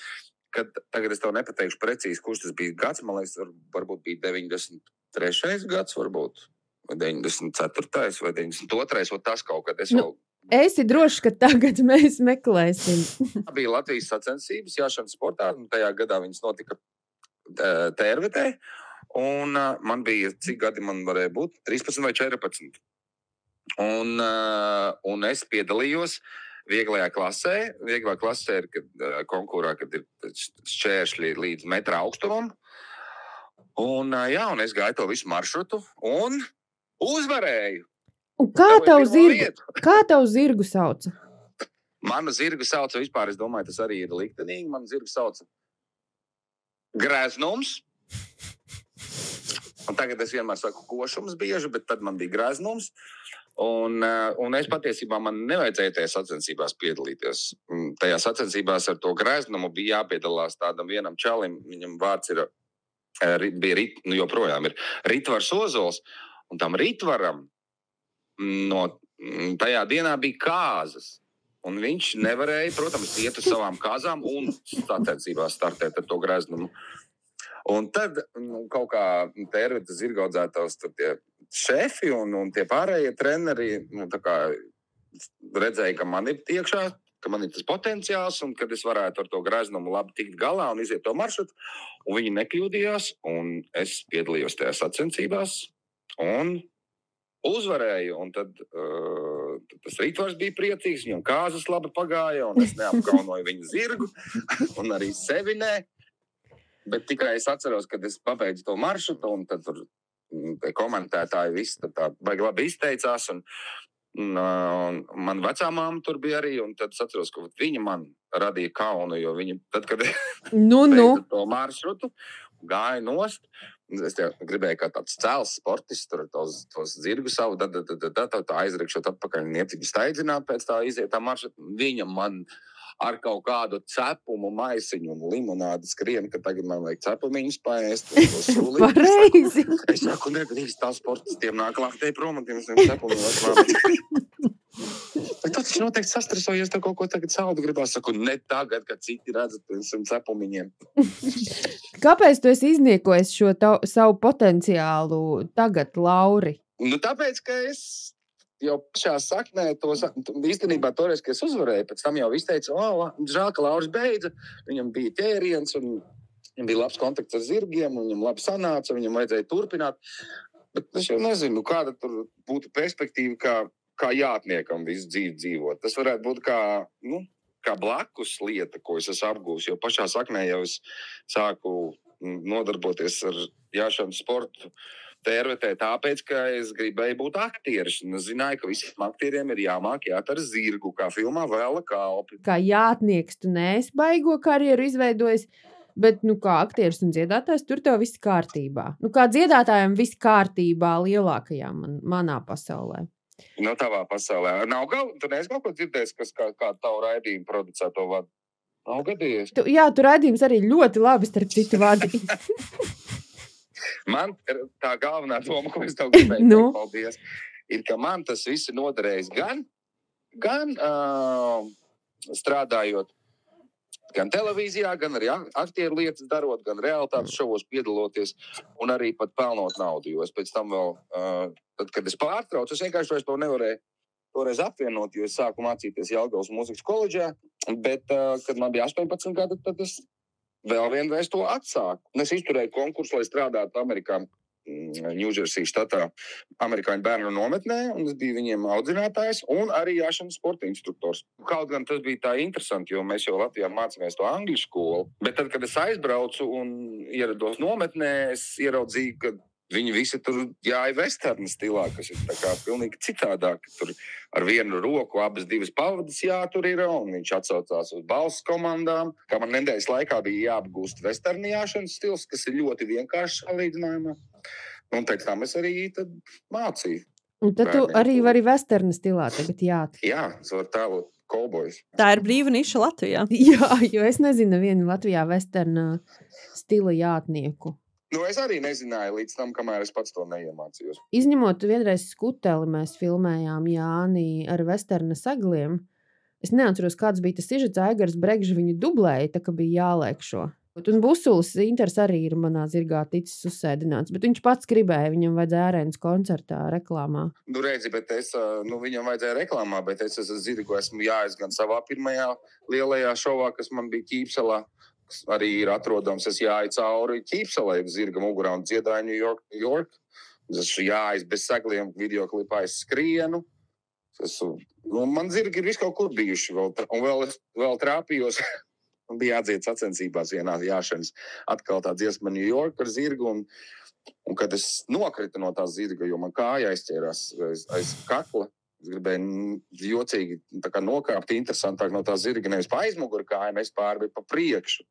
Kad, tagad es tev nepateikšu precīzi, kurš tas bija gads. Man liekas, var, varbūt bija 93. gads, varbūt vai 94. vai 92. vai tas kaut kad. Es Nu, vēl Esi drošs, ka tagad (laughs) mēs meklēsim. (laughs) Tā bija Latvijas sacensības, jāšanas sportā. un Tajā gadā viņas notika TRVT. Un man bija, cik gadi man varēja būt? 13 vai 14. Un, un es piedalījos vieglajā klasē. Vieglā klasē ir kad, konkurā, kad ir šķēršļi līdz metra augstumam. Un, jā, un es gāju to visu maršrutu un uzvarēju. Un kā tev zirgu, (laughs) kā tev zirgu sauca? Manu zirgu sauc vispār, es domāju, tas arī ir liktenīgi. Manu zirgu sauc Grēznums. Un tagad es vienmēr saku, košums bieži, bet tad man bija grēznums. Un, un es patiesībā man nevajadzēja tajā sacensībās piedalīties. Mm, Tajā sacensībās ar to grēznumu bija jāpiedalās tādam vienam čalim. Viņam vārds ir, bija, rit, nu joprojām ir Ritvars Ozols. Un tam Ritvaram mm, no, mm, tajā dienā bija kāzas. Un viņš nevarēja, protams, iet uz savām kāzām un sacensībās startēt ar to greznumu. Un tad nu, kaut kā tērvita zirgaudzētājs, tur tie šefi un, un tie pārējie treneri nu, kā redzēja, ka man ir iekšā, ka man ir tas potenciāls un kad es varētu ar to greznumu labi tikt galā un iziet to maršrutu. Un viņi nekļūdījās, un es piedalījos tajā sacensībās. Un uzvarēju. Un tad uh, tas rītvars bija priecīgs, viņam kāzas labi pagāja, un es neapkaunoju viņa zirgu, (laughs) un arī sevi nē. Bet tikai es atceros, kad es pabeidzu to maršrutu, un tad tur mm, komentētāji visi tā baigi labi izteicās. Un, Un, uh, man vecā māma tur bija arī, un tad es atceros, ka viņa man radīja kaunu, jo viņa, tad, kad (laughs) Nu, nu. to maršrutu, gāja nost. Es gribēju, kā tāds cēls sportists, tur tos, tos zirgus savu, tad, tad, tad, tad, tad aizrikšot atpakaļ, niecīgi steidzināt pēc tā iziet tā maršruta. Viņa man ar kaut kādu cepumu maisiņu un limonādi skrien, ka tagad man vajag cepumiņus paēst. (laughs) Pareizi. Es saku, nedrīkst tā sportistiem nāk laktē prom un tiem cepumiem. (laughs) Bet taču noteikti sastresojies, tev kaut ko tagad saudu gribās. Saku, ne tagad, kad citi redz pirms cepumiņiem. (laughs) Kāpēc tu esi izniekojis šo tavu, savu potenciālu tagad, Lauri? Nu, tāpēc, ka es jau pašā saknē to īstenībā toreiz, kad es uzvarēju, pēc tam jau viss teica, o, la- žēl, ka Lauris beidza. Viņam bija ķēriens un viņam bija labs kontakts ar zirgiem, un viņam labi sanāca, viņam vajadzēja turpināt. Bet es jau nezinu, kāda tur būtu perspektīva, kā, kā jātniekam visu dzīvi dzīvot. Tas varētu būt kā, nu, kā blakus lieta, ko es esmu apgūlis. Jo pašā saknē jau es sāku nodarboties ar jāšanu sportu. Tērvetē, tāpēc, ka es gribēju būt aktieris. Es zināju, ka visiem aktieriem ir jāmāk jāt ar zirgu, kā filmā Vēla Kalpi. Kā jātnieks, tu neesi baigo karjeru izveidojis. Bet, nu, kā aktieris un dziedātājs, tur tev viss kārtībā. Nu, kā dziedātājam, viss kārtībā lielākajā man, manā pasaulē. No tavā pasaulē. Nav gal, tu neesi kaut ko dzirdējis, kas kā, kā tavu raidījumu producē to vadu. Nav gadījies. Tu, jā, tur raidījums arī ļoti labi, starp citu, vadīja. (laughs) Man tā galvenā doma, ko es tev gribēju (laughs) Nu? teikt, paldies, ir, ka man tas viss ir noderējis gan, gan uh, strādājot gan televīzijā, gan arī ak- aktieru lietas darot, gan realitātes šovos piedaloties, un arī pat pelnot naudu. Jo es pēc tam vēl, uh, tad, kad es pārtraucu, es vienkārši to nevarēju. Toreiz apvienot, jo es sāku mācīties Jālgavas mūzikas koledžā, bet, uh, kad man bija 18 gadi, tad es vēl vienreiz to atsāku. Un es izturēju konkursu, lai strādātu Amerikā, Ņūdžersijas štatā, amerikāņu bērnu nometnē, un es biju viņiem audzinātājs un arī jāšanas sporta instruktors. Kaut gan tas bija tā interesanti, jo mēs jau Latvijā mācījāmies to angļu skolu. Bet tad, kad es aizbraucu un ierados nometnē, es ieraudzīju, ka viņi visi tur jāja vesternu stilā, kas ir tā kā pilnīgi citādāk. Tur ar vienu roku abas divas pavadas jātur ir, un viņš atsaucās uz balss komandām. Kā man nedēļas laikā bija jāapgūst vesternijāšanas stils, kas ir ļoti vienkāršs salīdzinājumā. Un pēc tam es arī tad mācīju. Un tad tu arī to- vari vesterna stilā tagad jāt. Jā, es varu tēlot kolbojus. Tā ir brīva niša Latvijā. (laughs) Jā, jo es nezinu vienu Latvijā vesterna stila jātnieku. Nu, es arī nezināju līdz tam, kamēr es pats to neiemācījos. Izņemot vienreiz skuteli, mēs filmējām Jāni ar vesterna sagliem. Es neatceros, kāds bija tas sižets, Aigars Bregžs viņu dublēja, tā kā bija jāliek šo. Un Busulis Inters arī ir manā zirgā ticis uzsēdināts, bet viņš pats gribēja, viņam vajadzēja ārēnas koncertā, reklāmā. Nu, redzi, bet es, nu, viņam vajadzēja reklāmā, bet es esmu zirgu, esmu jājis gan savā pirmajā lielajā šovā, kas man bija Ķīpselā. kas Arī ir atrodams, es jāju cauri ķīpselē, zirga mugurā un dziedāju New York. New York. Es jājis bez segliem, video klipā es skrienu. Es nu, man zirgi ir vis kaut kur bijuši, vēl, un vēl, es- vēl trāpījos. (laughs) Man bija jādzied sacensībās vienā jāšanas. Atkal tā dziesma New York ar zirgu. Un, un kad es nokritu no tā zirga, jo man kāja aizķērās aiz, aiz kakla, es gribēju jocīgi nokāpt, interesantāk no tā zirga. Nevis pa aizmuguri kājām, es bet pa priekšu.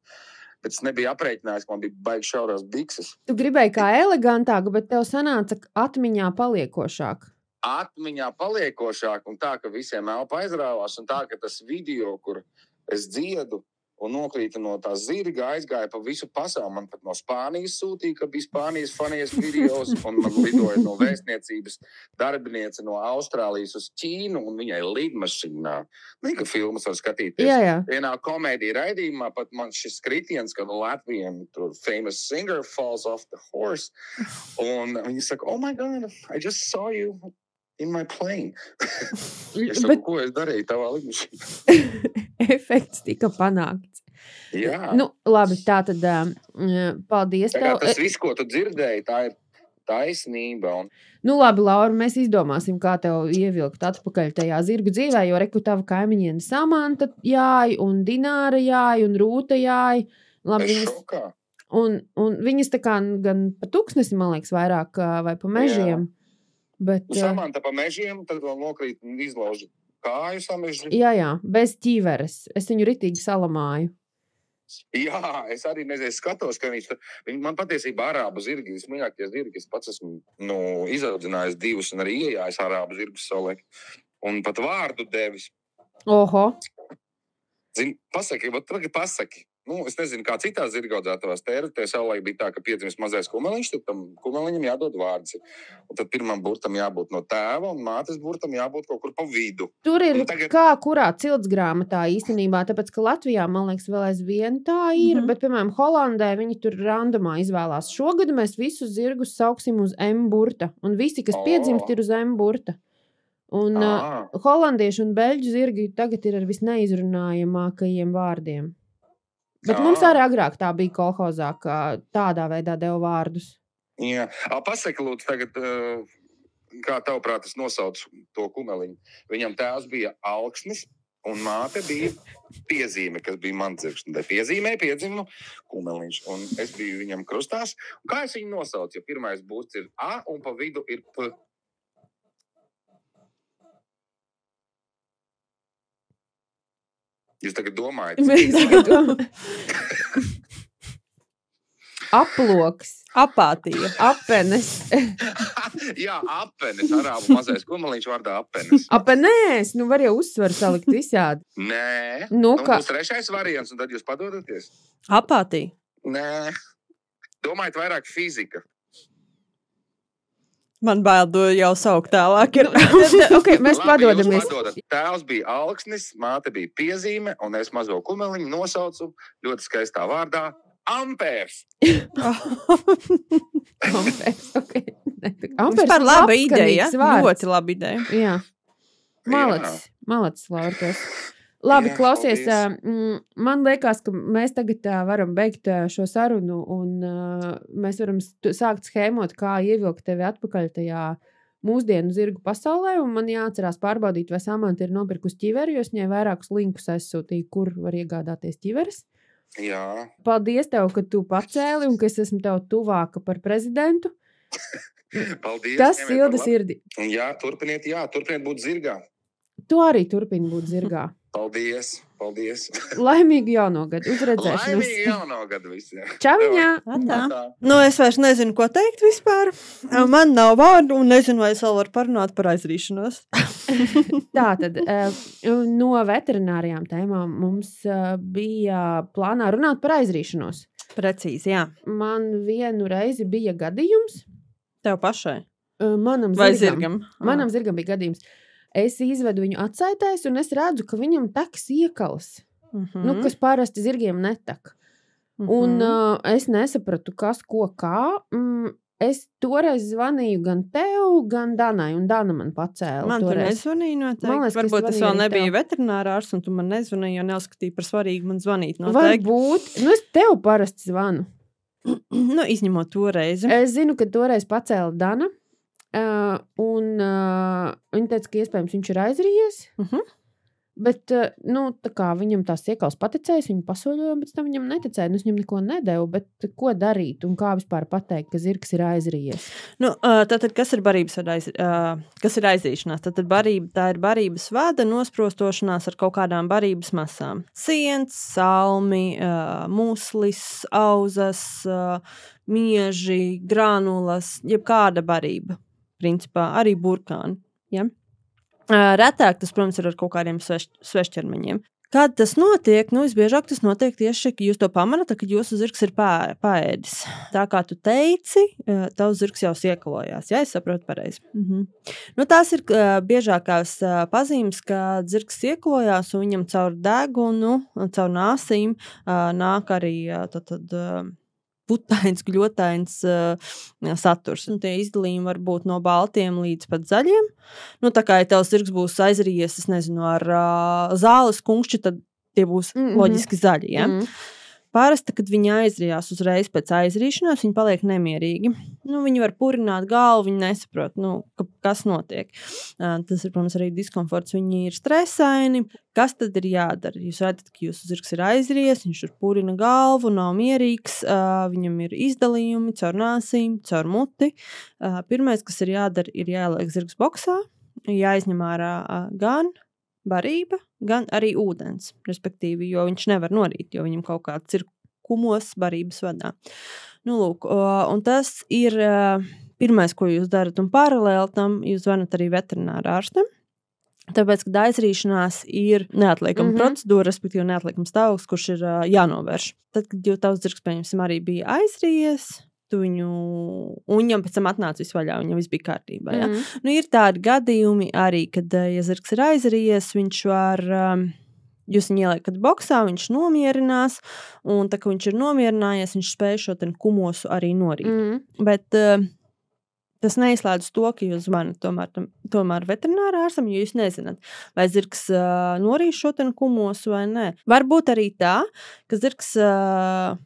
Bet es nebiju aprēķinājis, ka man bija baigi šaurās bikses. Tu gribēji kā elegantāk, bet tev sanāca atmiņā paliekošāk. Atmiņā paliekošāk, un tā, ka visiem elpa aizrāvās, un tā, ka tas video, kur es dziedu, un nokrīta no tā zirga, aizgāja pa visu pasauli. Man pat no Spānijas sūtīja, ka bija Spānijas fanijas video, un man lidoja no vēstniecības darbiniece no Austrālijas uz Ķīnu, un viņai lidmašīnā. Nika filmas var skatīties. Jā, jā. Vienā komēdijā raidījumā pat man šis kritiens, ka Latvijam tur famous singer falls off the horse. Un viņi saka, oh my god, I just saw you in my plane. (laughs) es saku, Bet ko es darīju tavā lidmašīnā? (laughs) efekts tika panākts. Jā. Nu, labi, tā tad um, paldies Tā tev. tas viss, ko tu dzirdēji, tā ir taisnība. Un, Nu, labi, Laura, mēs izdomāsim, kā tev ievilkt atpakaļ tajā zirgu dzīvē, jo reku tava kaimiņiene Samanta jāja, un Dināra jāja, un Rūta jāja. Labi, es viņas, un, un viņas tā kā gan pa tūkstnesi, man liekas, vairāk vai pa mežiem. Bet, uh, Samanta pa mežiem, tad vēl nokrīt un izlauž kāju samežģi. jā, jā, bez ķīveres. Es viņu ritīgi salamāju. Jā, es arī nezinu, skatos, ka viņš, man patiesībā arābu zirgi, vismīļākie zirgi, es pats esmu nu, izaudzinājis divus un arī iejājis arābu zirgus savulaik. Un pat vārdu devis. Oho, Zini, pasaki, tagad pasaki. Nu, es nezinu, kā citās zirgaudzētavās tērpē savulaik bija tā, ka piedzimst mazais kumeliņš, tad tam kumeliņam jādod vārds. Un tad pirmam burtam jābūt no tēva, un mātes burtam jābūt kaut kur pa vidu. tur ir Un tagad- kā kurā cilts grāmatā īstenībā, tāpēc ka Latvijā, man liekas, vēl aizvien tā ir, mm. -hmm. bet, piemēram, Holandē viņi tur randomā izvēlās. Šogad mēs visus zirgus sauksim uz M burta, un visi, kas oh. piedzimst, ir uz M burta. Un uh, holandiešu un beļģu zirgi tagad ir ar visneizrunājamākajiem vārdiem. Bet Ā. mums arī agrāk tā bija kolhozā, ka tādā veidā deva vārdus. jā, A, pasaki, lūdzu, tagad, eh, kā tavuprāt, es nosaucu to kumeliņu. Viņam tēvs bija augsnis. Un māte bija piezīme, kas bija mans tā piezīmē piedzimu kumeliņš. Un es biju viņam krustās. Un kā es viņu nosaucu? Jo pirmais būs ir A un pa vidu ir P. Jūs tagad domājat, (laughs) Mēs tagad domājam. Aploks, Apātija. apenes, (laughs) Jā, apenes, arābu mazais kumeliņš vārdā apenes. apenēs. Nu, var jau uzsvaru salikt visādi. Nē, Nu, nu, kā- būs trešais variants, un tad jūs padodaties. Apātija. Nē, domājiet, vairāk fizika. Man bail to jau saukt tālāk. Nu, (laughs) tad, okay, mēs Labi, padodamies. Tēvs bija augsnis, māte bija piezīme, un es mazo kumeliņu nosaucu ļoti skaistā vārdā Ampērs. (laughs) Ampērs, okay. Ampērs ir laba ideja. Ļoti laba ideja. Jā. Malacis, malacis, Laurijas. Labi, Jā, klausies. paldies. mm, Man liekas, ka mēs tagad varam beigt šo sarunu, un mēs varam sākt schēmot, kā ievilkt tevi atpakaļ tajā mūsdienu zirgu pasaulē. un Man jāatcerās pārbaudīt, vai Samants ir nopirkusi ķiveri, jo es viņai vairākus linkus aizsūtīju, kur var iegādāties ķiveres. Jā, Paldies, tev, ka tu pacēli un ka es esmu tev tuvāka par prezidentu. (laughs) paldies. Tas silda sirdi. Jā, turpiniet, jā, turpiniet būt zirgā. Tu arī turpini būt zirgā. (laughs) Paldies, paldies. (laughs) Laimīgu jauno gadu! Uzredzēšanos! Laimīgi jauno gadu visiem. Čaviņā! Atā. Tā. Nu, es vairs nezinu, ko teikt vispār. Man nav vārdu, un nezinu, vai es vēl varu parunāt par aizrīšanos. (laughs) Tā tad no veterinārijām tēmām mums bija plānā runāt par aizrīšanos. Precīzi, jā. Man vienu reizi bija gadījums. Tev pašai. Manam Vai zirgam, zirgam? manam zirgam bija gadījums. Es izvedu viņu atsaitēs, un es redzu, ka viņam teks iekals, Mm mm. nu, kas parasti zirgiem netek. Un uh, es nesapratu, kas ko kā. Mm, es toreiz zvanīju gan tev, gan Danai, un Dana man pacēla. Man tur toreiz. nezvanīja. Noteikti. Man liekas, Varbūt zvanīju vēl arī nebiju tev. veterinārārs, un tu man nezvanīji, jo neuzskatīji par svarīgu man zvanīt. Noteikti. Varbūt. Nu, es tev parasti zvanu. (clears throat) Nu, izņemot to reizi. Es zinu, ka toreiz pacēla Dana. Uh, un uh, viņa teica, ka iespējams viņš ir aizrījies. Uh -huh. Bet uh, nu, tā kā viņam tās iekals paticēja, viņa pasoļoja, bet tam viņam neticēja. Nu, es viņam neko nedevu. Bet ko darīt un kā vispār pateikt, ka zirgs ir aizrījies? Nu, tātad, kas ir barības aiz, kas ir aizīšanās? Tad barība, tā ir barības vada nosprostošanās ar kaut kādām barības masām. Siens, salmi, muslis, auzas, mieži, granulas, jebkāda barība. Principā arī burkāni. Ja? Retāk tas, protams, ir ar kaut kādiem sveš, svešķermeņiem. Kad tas notiek, nu, visbiežāk tas notiek tieši, kad jūs to pamanāt, kad jūsu zirgs ir pā, paēdis. Tā kā tu teici, tavs zirgs jau iekalojās. Jā, es saprotu pareizi. Mhm. Nu, tās ir biežākās pazīmes, kad zirgs iekalojās un viņam caur degunu, caur nāsīm nāk arī tad, tad, putains, (laughs) gļotains uh, saturs. Un tie izdalījumi var būt no baltiem līdz pat zaļiem. Nu, tā kā ja tavs zirgs būs aizrījies, es nezinu, ar uh, zāles kunkšķi, tad tie būs mm. -hmm. loģiski zaļi. Ja? Mm. Parasti, kad viņi aizrījās uzreiz pēc aizrīšanās, viņi paliek nemierīgi. nu, viņi var purināt galvu, viņi nesaprot, nu, ka, kas notiek. Tas ir, protams, arī diskomforts. Viņi ir stresaini. Kas tad ir jādara? Jūs redzat, ka jūsu zirgs ir aizries, viņš ir purina galvu, nav mierīgs, viņam ir izdalījumi caur nāsīm, caur muti. Pirmais, kas ir jādara, ir jāieliek zirgs boxā, jāizņem ārā gan barība, gan arī ūdens. Respektīvi, jo viņš nevar norīt, jo viņam kaut kāds ir kumos barības vadā. Nu, lūk, un tas ir pirmais, ko jūs darat. Un paralēli tam jūs zvanat arī veterinārā ārstam. Tāpēc, kad aizrīšanās ir neatliekama mm -hmm. procedūra, respektīvi, neatliekams stāvoklis, kurš ir uh, jānovērš. Tad, kad jau tavs zirgs, pieņemsim, arī bija aizrījies, viņu, un viņam pēc tam atnāca viss vaļā, viņam viss bija kārtībā. Ja? Mm -hmm. nu, ir tādi gadījumi arī, kad, ja zirgs ir aizrījies, viņš var. Um, Jūs viņu ieliekat boxā, viņš nomierinās, un tā kā viņš ir nomierinājies, viņš spēj šo kumosu arī norīt. Mm. Bet uh, tas neizslēdz to, ka jūs zvanat tomēr, tomēr veterinārā ārstam, jo jūs nezināt, vai zirgs uh, norīs šo kumosu vai nē. Varbūt arī tā, ka zirgs uh,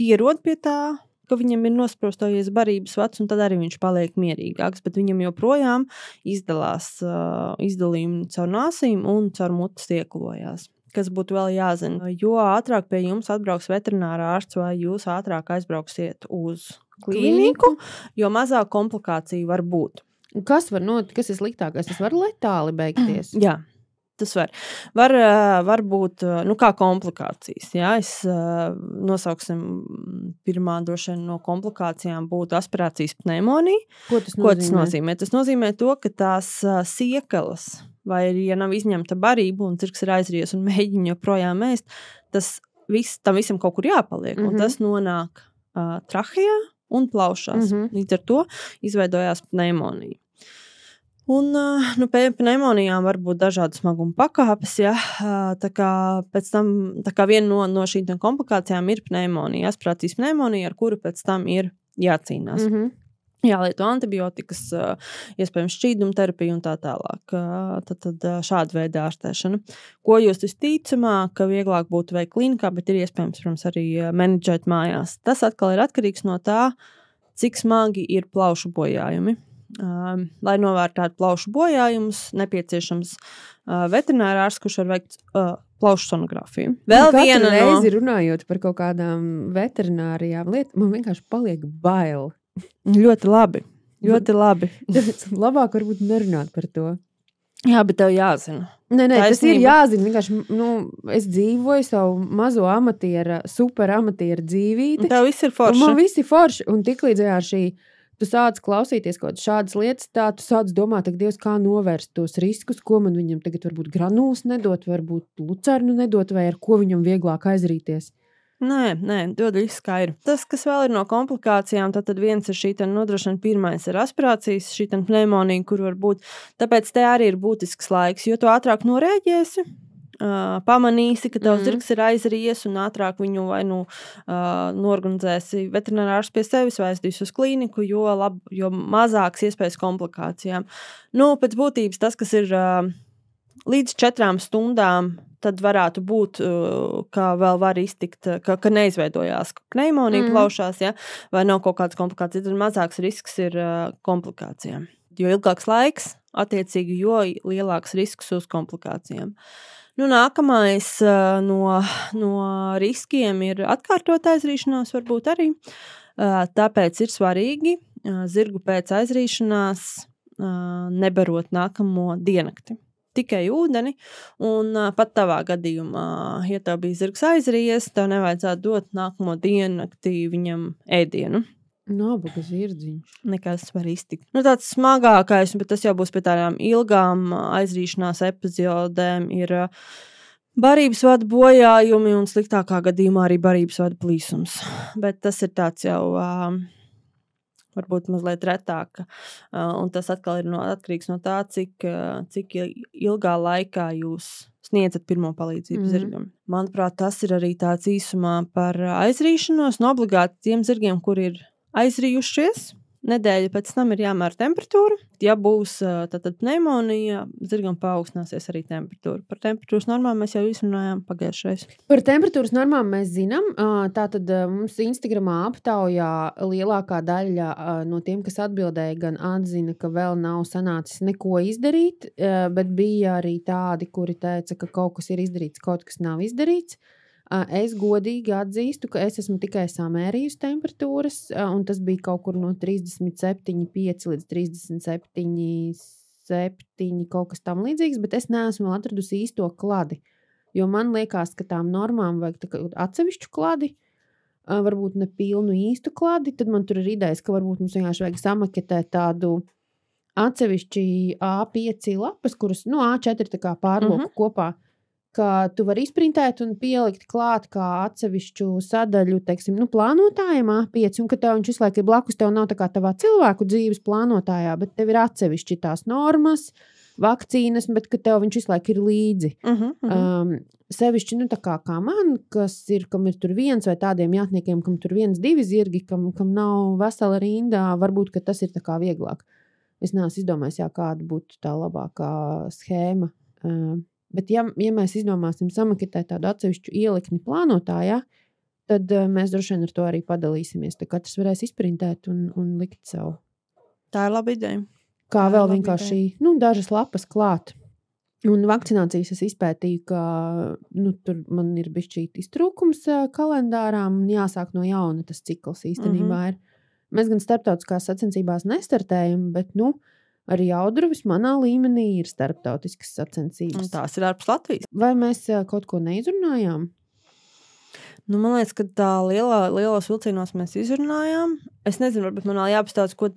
pierod pie tā ka viņam ir nosprostojies barības vats, un tad arī viņš paliek mierīgāks. Bet viņam joprojām izdalās uh, izdalījumi caur nāsīm un caur mutes ieklojās. Kas būtu vēl jāzina? Jo ātrāk pie jums atbrauks veterinārā ārsts, vai jūs ātrāk aizbrauksiet uz klīniku, jo mazāk komplikāciju var būt. Kas var notikt? Kas ir sliktākais? Tas var letāli beigties. Jā, Tas var, var, var būt nu, kā komplikācijas. Jā, es nosauksim, pirmā no komplikācijām būtu aspirācijas pneimonija. Ko tas nozīmē? Ko tas nozīmē? Tas nozīmē to, ka tās siekalas, vai ja nav izņemta barība un cirks ir aizries un (laughs) mēģina joprojām ēst, tas viss, tam visam kaut kur jāpaliek. Mm -hmm. Un mhm. tas nonāk uh, trahejā un plaušās. Mm -hmm. Līdz ar to izveidojās pneimonija. Un nu, pneimonijām var būt dažādas smaguma pakāpes. Ja? Tā kā, tam, tā kā viena no, no šīm komplikācijām ir pneimonija, asprācijas pneimonija, ar kuru pēc tam ir jācīnās. Mm -hmm. Jālieto antibiotikas, iespējams, šķīduma terapija un tā tālāk. Tad, tad šāda veida ārstēšana. Ko jūs visticamāk, ka vieglāk būtu veikt klinikā, bet ir iespējams, protams, arī menedžēt mājās. Tas atkal ir atkarīgs no tā, cik smagi ir plaušu bojājumi. Uh, lai novērtētu plaušu bojājumus, nepieciešams uh, veterinārārs, kurš var veikt uh, plaušu sonogrāfiju. Vēl nu, viena reize no... runājot par kaut kādām veterinārijām lietām, man vienkārši paliek bail. ļoti labi. Ļoti labi. (laughs) Labāk varbūt nerunāt par to. Jā, bet tev jāzina. Nē, nē, tas ir jāzina. Vienkārši, nu, es dzīvoju savu mazo amatieru, super amatieru dzīvību. Tev viss ir forši. Man viss ir forši. Un tiklīdz šī tu sāc klausīties kaut kādas lietas, tā tu sāc domāt, ak, Dievs, kā novērst tos riskus, ko man viņam tagad varbūt granulas nedot, varbūt lucernu nedot, vai ar ko viņam vieglāk aizrīties. Nē, nē, dod visu skaidru. Tas, kas vēl ir no komplikācijām, tad, tad viens ir šī nodrošina, pirmais ir aspirācijas, šī pneimonija, kur var būt. Tāpēc te arī ir būtisks laiks, jo tu ātrāk norēģēsi, uh, pamanīsi, ka tavs mm. zirgs ir aizries un ātrāk viņu vai nu uh, norganizēsi veterinārārs pie sevis, vai aizdīs uz klīniku, jo, lab, jo mazāks iespējas komplikācijām. Nu, pēc būtības tas, kas ir uh, līdz četrām stundām. Tad varētu būt, ka vēl var iztikt, ka, ka neizveidojās pneimonija mm. plaušās, ja, vai nav kaut kādas komplikācijas. Tad mazāks risks ir komplikācijām. Jo ilgāks laiks, attiecīgi, jo lielāks risks uz komplikācijām. Uh, Nu, nākamais no, no riskiem ir atkārtot aizrīšanās, varbūt arī. Tāpēc ir svarīgi zirgu pēc aizrīšanās nebarot nākamo diennakti. Tikai ūdeni, un pat tavā gadījumā, ja tev bija zirgs aizrījies, tev nevajadzētu dot nākamo diennakti viņam ēdienu. Nabaga zirdziņš. Nekas var iztikt. Nu, tāds smagākais, bet tas jau būs pie tādām ilgām aizrīšanās epizodēm, ir barības vada bojājumi un sliktākā gadījumā arī barības vada plīsums. Bet tas ir tāds jau. Varbūt mazliet retāk. Un tas atkal ir no, atkarīgs no tā, cik, cik ilgā laikā jūs sniedzat pirmo palīdzību mm -hmm. zirgam. Manuprāt, tas ir arī tāds īsumā par aizrīšanos. No obligāti tiem zirgiem, kur ir aizrījušies. Nedēļa pēc tam ir jāmēra temperatūra. Ja būs tātad pneimonija, zirgam paaugstināsies arī temperatūra. Par temperatūras normām mēs jau izrunājām pagājušajā reizē. Par temperatūras normām mēs zinām. Tātad mums Instagramā aptaujā lielākā daļa no tiem, kas atbildēja, gan atzina, ka vēl nav sanācis neko izdarīt, bet bija arī tādi, kuri teica, ka kaut kas ir izdarīts, kaut kas nav izdarīts. Es godīgi atzīstu, ka es esmu tikai samērījusi temperatūras, un tas bija kaut kur no 37,5 līdz 37,7 kaut kas tam līdzīgs, bet es neesmu atradusi īsto kladi. Jo man liekas, ka tām normām vajag atsevišķu kladi, varbūt ne pilnu īstu kladi. Tad man tur ir idejas, ka varbūt mums vienkārši vajag samaketēt tādu atsevišķi A5 lapas, kuras nu, A4 pārloku mm -hmm. kopā ka tu vari izprintēt un pielikt klāt kā atsevišķu sadaļu, teiksim, nu, plānotājiem A5, un ka tev viņš visu laiku ir blakus, tev nav tā kā tavā cilvēku dzīves plānotājā, bet tev ir atsevišķi tās normas, vakcīnas, bet ka tev viņš visu laiku ir līdzi. Uh -huh, uh -huh. Um, sevišķi, nu, kā, kā man, kas ir, kam ir tur viens vai tādiem jātniekiem, kam tur viens, divi zirgi, kam, kam nav vesela rindā, varbūt tas ir vieglāk. Es neesmu izdomājis, jā, kāda būtu tā labākā schēma. Um, Bet, ja, ja mēs izdomāsim samaketēt tādu atsevišķu ielikni plānotājā, tad uh, mēs droši vien ar to arī padalīsimies. Tad katrs varēs izprintēt un, un likt savu. Tā ir laba ideja. Kā Tā vēl vienkārši nu, dažas lapas klāt. Un vakcinācijas es izpētīju, ka nu, tur man ir bijis šī iztrūkums kalendārā, un jāsāk no jauna tas cikls īstenībā. Mm -hmm. ir. Mēs gan starptautiskās sacensībās nestartējam, bet nu, uh, Arī Audruvis manā līmenī ir starptautiskas sacensības. Un tās ir ārpus Latvijas. Vai mēs kaut ko neizrunājām? Nu, man liekas, ka tā lielā, lielos vilcienos mēs izrunājām. Es nezinu, varbūt man vēl jāpastāsta, ko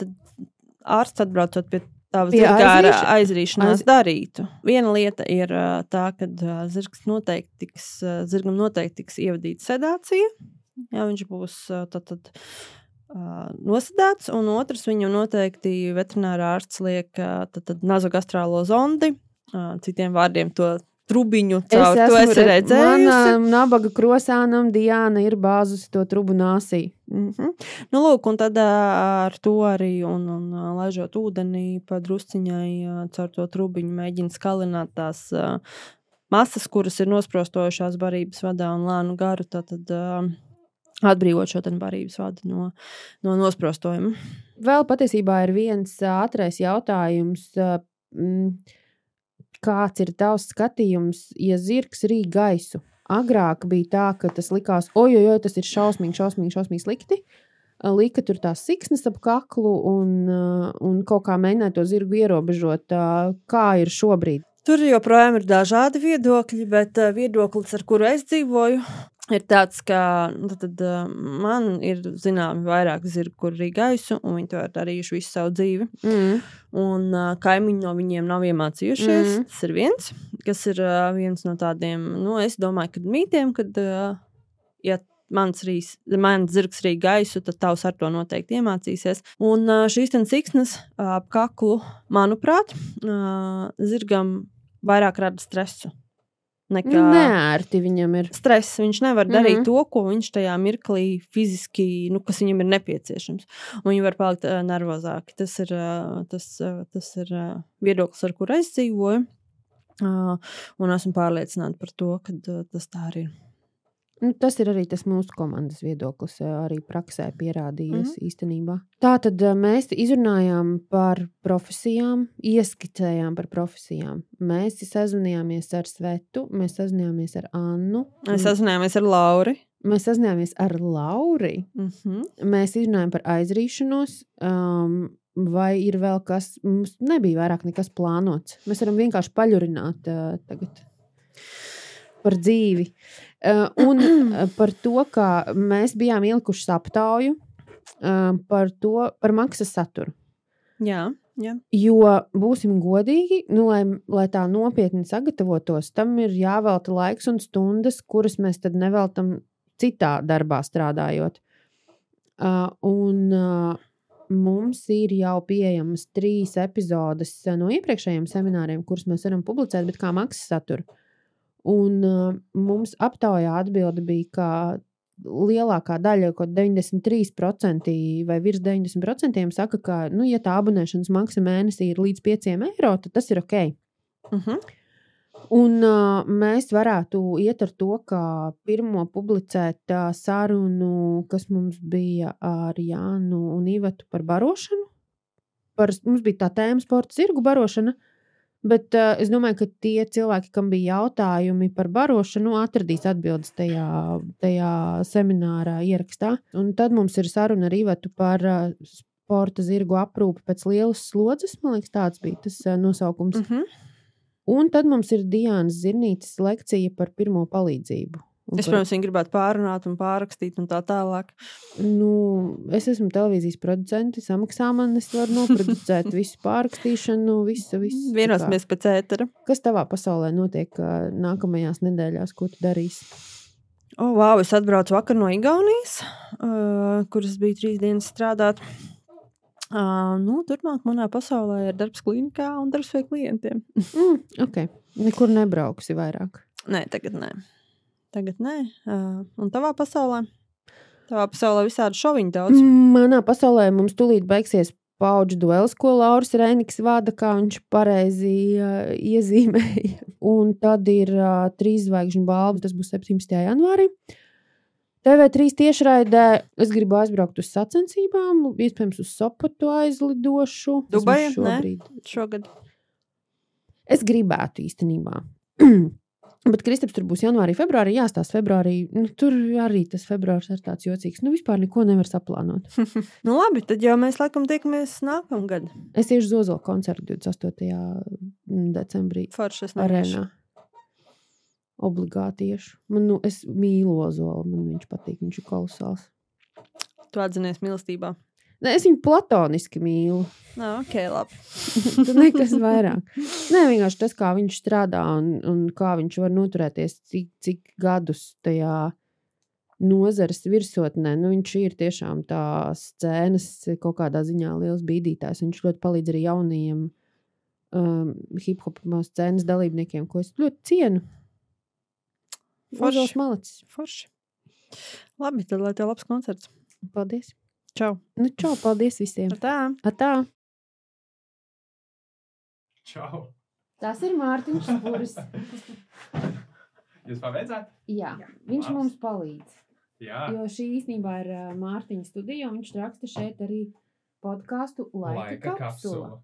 ārsts atbraucot pie tādas zirga aizrīšanās Aiz... darītu. Viena lieta ir tā, ka zirgs noteikti tiks, zirgam noteikti tiks ievadīta sedācija. Jā, viņš būs tad, tad nosedēts, un otrs viņam noteikti veterinārā ārsts liek nazogastrālo zondi, citiem vārdiem to trubiņu caur es to esi redzējusi. Manam nabaga krosānam Diana ir bāzusi to trubu nāsī. Mm -hmm. Nu, lūk, un tad ar to arī, un, un laižot ūdenī pa drusciņai caur to trubiņu mēģina skalināt tās masas, kuras ir nosprostojušās barības vadā un lēnu garu. Tātad, uh, atbrīvot šo barības vadu no, no nosprostojuma. Vēl patiesībā ir viens ātrais jautājums. Kāds ir tavs skatījums, ja zirgs rīk gaisu? Agrāk bija tā, ka tas likās, oi, oi, tas ir šausmīgi, šausmīgi, šausmīgi slikti. Lika tur tās siksnas ap kaklu un, un kaut kā mēģināja to zirgu ierobežot. Kā ir šobrīd? Tur joprojām ir dažādi viedokļi, bet viedoklis, ar kuru es dzīvoju, ir tāds, ka nu, tad, uh, man ir zināmi vairāk zirgi, kur ir gaisu, un viņi to ir darījuši visu savu dzīvi. Mm. Un uh, kaimiņi no viņiem nav iemācījušies. Mm. Tas ir viens, kas ir uh, viens no tādiem, nu, es domāju, ka mītiem, kad, uh, ja mans, rīs, mans zirgs rīk gaisu, tad tavs ar to noteikti iemācīsies. Un uh, šīs siksnas ap uh, kaklu, manuprāt, uh, zirgam vairāk rada stresu nekā nu, neērti viņam ir. Stress. Viņš nevar mm -hmm. darīt to, ko viņš tajā mirklī fiziski, nu, kas viņam ir nepieciešams. Un viņi var palikt uh, nervozāki. Tas ir, uh, tas, uh, tas ir uh, viedoklis, ar kuru es dzīvoju. Uh, un esmu pārliecināta par to, ka uh, tas tā arī ir. Nu, tas ir arī tas mūsu komandas viedoklis, arī praksē pierādījies mm -hmm. īstenībā. Tā tad mēs izrunājām par profesijām, ieskicējām par profesijām. Mēs sazinājāmies ar Svetu, mēs sazinājāmies ar Annu. Mēs sazinājāmies ar Lauri. Mēs sazinājāmies ar Lauri. Mm -hmm. Mēs izrunājām par aizrīšanos. Um, vai ir vēl kas, mums nebija vairāk nekas plānots. Mēs varam vienkārši paļurināt uh, tagad par dzīvi. Uh, un uh, par to, ka mēs bijām ielikuši aptauju uh, par, to, par maksas saturu. Jā, jā. Jo būsim godīgi, nu, lai, lai tā nopietni sagatavotos, tam ir jāvelta laiks un stundas, kuras mēs tad neveltam citā darbā strādājot. Uh, un, uh, mums ir jau pieejamas trīs epizodes no iepriekšējiem semināriem, kurus mēs varam publicēt, bet kā maksas satura. Un uh, mums aptaujā atbilde bija, ka lielākā daļa, kaut 93% vai virs 90% saka, ka, nu, ja tā abonēšanas maksa mēnesī ir līdz 5 eiro, tad tas ir ok. Uh -huh. Un uh, mēs varētu iet ar to, ka pirmo publicēt uh, sarunu, kas mums bija ar Jānu un Ivetu par barošanu. Par, mums bija tā tēma sporta zirgu barošana. Bet uh, es domāju, ka tie cilvēki, kam bija jautājumi par barošanu, atradīs atbildes tajā, tajā seminārā, ierakstā. Un tad mums ir saruna ar Ivetu par uh, sporta zirgu aprūpi pēc lielas slodzes. Man liekas, tāds bija tas uh, nosaukums. Uh -huh. Un tad mums ir Dienas Zirnītes lekcija par pirmo palīdzību. Es, par- protams, viņu gribētu pārunāt un pārrakstīt un tā tālāk. Nu, es esmu televīzijas producents, samaksā man, es varu noproducēt (laughs) visu pārrakstīšanu, visu. visu. Vienosimies pēc ētera. Kas tavā pasaulē notiek nākamajās nedēļās, ko tu darīsi? Oh, wow, es atbraucu vakar no Igaunijas, uh, kuras bija trīs dienas strādāt. Uh, nu, turpmāk manā pasaulē ir darbs klinikā un darbs pie klientiem. Mm, ok, nekur nebrauksi vairāk. Nē, tagad nē. Tagad nē. Uh, un tavā pasaulē? Tavā pasaulē visādi šoviņi daudz. Mm. Manā pasaulē mums tūlīt beigsies paudžu duels, ko Lauris Rēniks vada, kā viņš pareizi uh, iezīmēja. (laughs) Un tad ir uh, trīs zvaigžņu balva, tas būs 17. janvārī. TV3 tiešraidē es gribu aizbraukt uz sacensībām, iespējams, uz Sopotu aizlidošu. Dubaja? Šobrīd. Šogad. Es gribētu īstenībā. (clears throat) Bet Kristaps tur būs janvārī, februārī, jāstāsta februārī. Nu, tur arī tas februāris ir tāds jocīgs. Nu, vispār neko nevar saplānot. (laughs) Nu, labi, tad jau mēs laikam tiekamies nākamgad. Es iešu uz Ozola koncertu 28. decembrī Foršas arēnā. Obligāti iešu. Man, nu, es mīlu Ozolu, man viņš patīk, viņš ir kolosāls. Tu atzinies mīlestībā. Ne, es viņu platoniski mīlu. Nā, ok, labi. (laughs) Tur nekas vairāk. Nē, vienkārši tas, kā viņš strādā un, un kā viņš var noturēties, cik, cik gadus tajā nozares virsotnē. Nu, viņš ir tiešām tā scēnas, kaut kādā ziņā liels bīdītājs. Viņš ļoti palīdz arī jaunajiem um, hip hop scēnas dalībniekiem, ko es ļoti cienu. Forši. Ozols Malicis. Forši. Labi, tad lai tev labs koncerts. Paldies. Čau. Nu, čau, paldies visiem. Tā. Atā. Čau! Tas ir Mārtiņš Spuris. (laughs) Jūs paveicāt? Jā, viņš Labs. mums palīdz. Jā, Jo šī īstenībā ir Mārtiņa studija, un viņš raksta šeit arī podkāstu Laika, laika kapsula. kapsula.